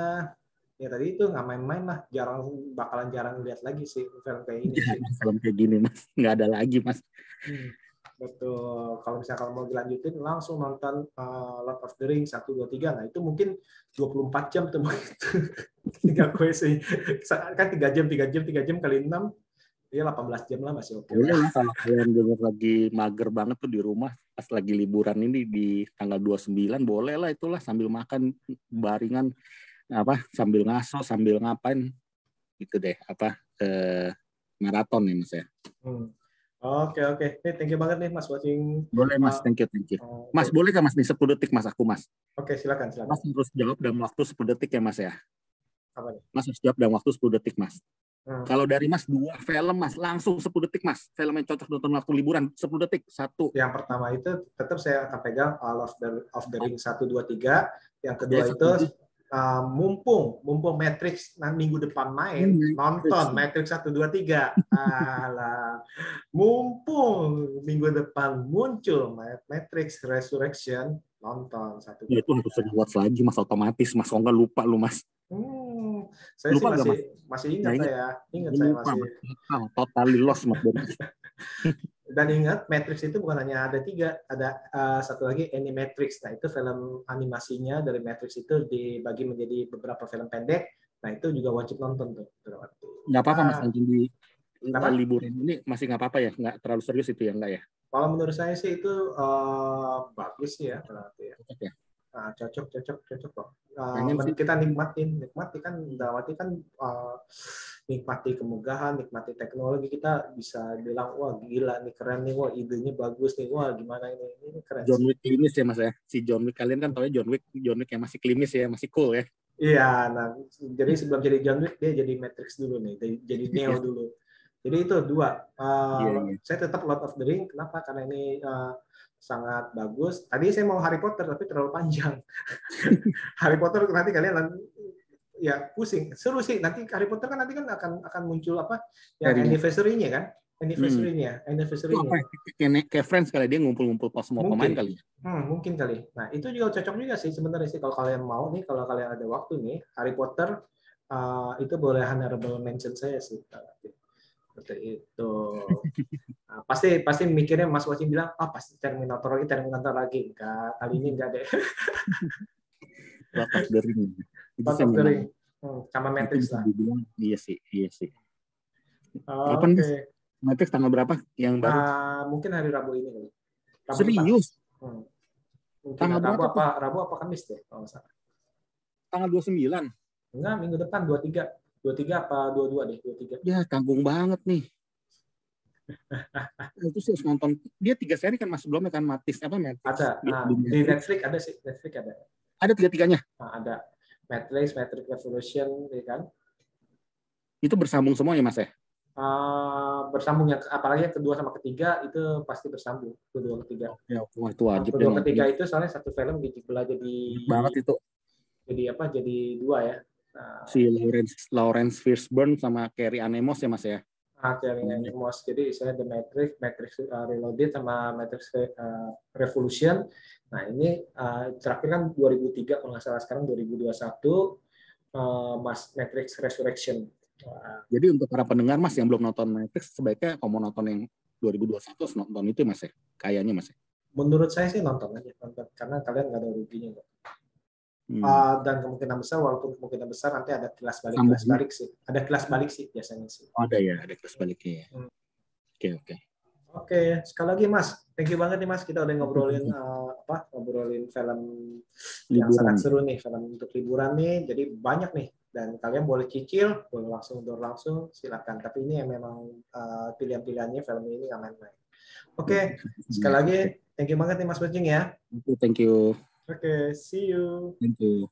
S2: ya tadi itu nggak main-main lah. Jarang bakalan jarang lihat lagi sih film kayak ini sih.
S3: film kayak gini mas. Nggak ada lagi mas.
S2: Hmm, betul. Kalau misalnya kalau mau dilanjutin langsung nonton uh, Lord of the Rings 1, 2, 3 nah itu mungkin 24 jam tuh gue sih kan 3 jam 3 jam 3 jam kali 6 ya 18 jam lah masih oke.
S3: Boleh lah kalau kalian denger lagi mager banget tuh di rumah pas lagi liburan ini di tanggal 29 boleh lah itulah sambil makan baringan apa sambil ngaso sambil ngapain. Gitu deh apa eh, maraton nih mas ya.
S2: Hmm. Oke oke, Nih, thank you banget nih Mas watching.
S3: boleh mas thank you thank you mas boleh kan mas nih 10 detik mas aku mas
S2: Oke silakan silakan.
S3: mas harus jawab dalam waktu 10 detik ya mas ya
S2: Apa nih?
S3: mas harus jawab dalam waktu 10 detik mas
S2: Hmm.
S3: kalau dari mas dua film mas langsung 10 detik mas film yang cocok nonton waktu liburan 10 detik satu
S2: Yang pertama itu tetap saya akan pegang All of the of the Ring 1 2 3. Yang kedua
S3: Oke,
S2: itu
S3: setuju.
S2: Uh, mumpung mumpung Matrix nah, minggu depan main
S3: Hmm,
S2: nonton Matrix 1 2 3. Alah. Mumpung minggu depan muncul Matrix Resurrection nonton satu.
S3: ya itu harus rewatch lagi mas otomatis mas kalau nggak lupa lu mas
S2: Hmm, saya
S3: Lupa
S2: sih
S3: nggak,
S2: masih masih ingat
S3: Nggak ingat.
S2: saya. Ingat saya
S3: lupa
S2: masih.
S3: mas total totally lost mas
S2: Dan ingat, Matrix itu bukan hanya ada tiga, ada uh, satu lagi Animatrix. Nah, itu film animasinya dari Matrix itu dibagi menjadi beberapa film pendek. Nah, itu juga wajib nonton tuh.
S3: nggak apa-apa mas
S2: Ah.
S3: anjing di
S2: Kenapa?
S3: liburan ini masih nggak apa-apa ya nggak terlalu serius itu ya enggak ya
S2: Kalau menurut saya sih itu uh, bagus sih ya, berarti ya.
S3: Ya?
S2: Nah, cocok, cocok, cocok kok. Uh,
S3: Pengen
S2: kita nikmatin, nikmati kan, dawati kan uh, nikmati kemegahan, nikmati teknologi kita bisa bilang wah gila nih keren nih, wah idenya bagus nih, wah gimana ini, ini keren.
S3: John. Wick klimis ya mas ya si John Wick kalian kan tau ya John Wick John Wick yang masih klimis ya masih cool ya
S2: Iya, nah jadi sebelum jadi John Wick dia jadi Matrix dulu nih, jadi- jadi Neo
S3: Iya.
S2: dulu. Jadi itu dua. Uh,
S3: Iya, iya.
S2: Saya tetap Lord of the Ring. Kenapa? Karena ini uh, sangat bagus. Tadi saya mau Harry Potter tapi terlalu panjang. Harry Potter nanti kalian ya pusing. Seru sih. Nanti Harry Potter kan nanti kan akan akan muncul apa? Yang
S3: Seri.
S2: anniversary-nya kan? Anniversary-nya,
S3: itu
S2: anniversary-nya.
S3: ya? kayak kayak friends kali dia ngumpul-ngumpul pas semua
S2: Mungkin.
S3: pemain kali ya
S2: Hmm, mungkin kali. Nah, itu juga cocok juga sih sebenarnya sih kalau kalian mau nih, kalau kalian ada waktu nih, Harry Potter uh, itu boleh honorable mention saya sih. Seperti itu. Nah, pasti pasti mikirnya Mas Wajib bilang, ah pasti Terminator lagi, Terminator lagi. Enggak, kali ini enggak deh.
S3: Lord of the Ring itu
S2: of the Ring. Hmm, sama Matrix lah.
S3: dibilang iya sih iya sih
S2: Oh,
S3: Kapan,
S2: Oke.
S3: Mas? Matrix tanggal berapa yang baru
S2: Ah, mungkin hari Rabu ini kali. Rabu
S3: serius.
S2: Hmm. Mungkin
S3: Tanggal
S2: Rabu
S3: berapa
S2: apa? Rabu apa Kamis deh kalau salah.
S3: tanggal 29
S2: Enggak, minggu depan 23. 23 apa 22 deh, 23.
S3: ya tanggung banget nih itu sih harus nonton dia tiga seri kan mas sebelumnya kan Matis apa Matrix
S2: Ada.
S3: Di-
S2: Nah,
S3: di.
S2: Netflix ada sih, Netflix ada.
S3: ada tiga tiganya
S2: Nah, ada Matrix, Matrix Revolution, ya kan?
S3: itu bersambung semua ya mas ya
S2: Uh, bersambung yang apalagi yang kedua sama ketiga itu pasti bersambung kedua ketiga.
S3: ya wah itu wajib
S2: kedua ketiga itu soalnya satu film dibelah jadi
S3: banget itu
S2: jadi apa? Jadi dua ya. Nah,
S3: si Lawrence Lawrence Fishburne sama Carrie Ann Moss ya mas ya
S2: akhirnya
S3: Hmm.
S2: Mos. Jadi saya The Matrix, Matrix uh, Reloaded sama Matrix uh, Revolution. Nah ini uh, terakhir kan 2003 kalau nggak salah sekarang 2021 uh, Mas Matrix Resurrection. Wah,
S3: Jadi untuk para pendengar mas yang belum nonton Matrix sebaiknya kalau mau nonton yang 2021 harus nonton itu mas ya kayaknya mas ya.
S2: menurut saya sih nonton aja nonton karena kalian nggak ada ruginya kok.
S3: Hmm.
S2: Uh, dan kemungkinan besar walaupun kemungkinan besar nanti ada kelas balik
S3: Sambung.
S2: kelas balik sih ada kelas balik sih biasanya sih
S3: Oh, ada ya ada kelas baliknya ya.
S2: Hmm.
S3: Oke oke.
S2: oke sekali lagi mas thank you banget nih mas kita udah ngobrolin uh, apa ngobrolin film yang
S3: Liburan.
S2: sangat seru nih film untuk liburan nih jadi banyak nih dan kalian boleh cicil boleh langsung door langsung silakan tapi ini yang memang uh, pilihan-pilihannya film ini nggak main-main Oke, sekali lagi thank you banget nih Mas Bajing ya.
S3: Thank you.
S2: Oke, see you.
S3: Thank you.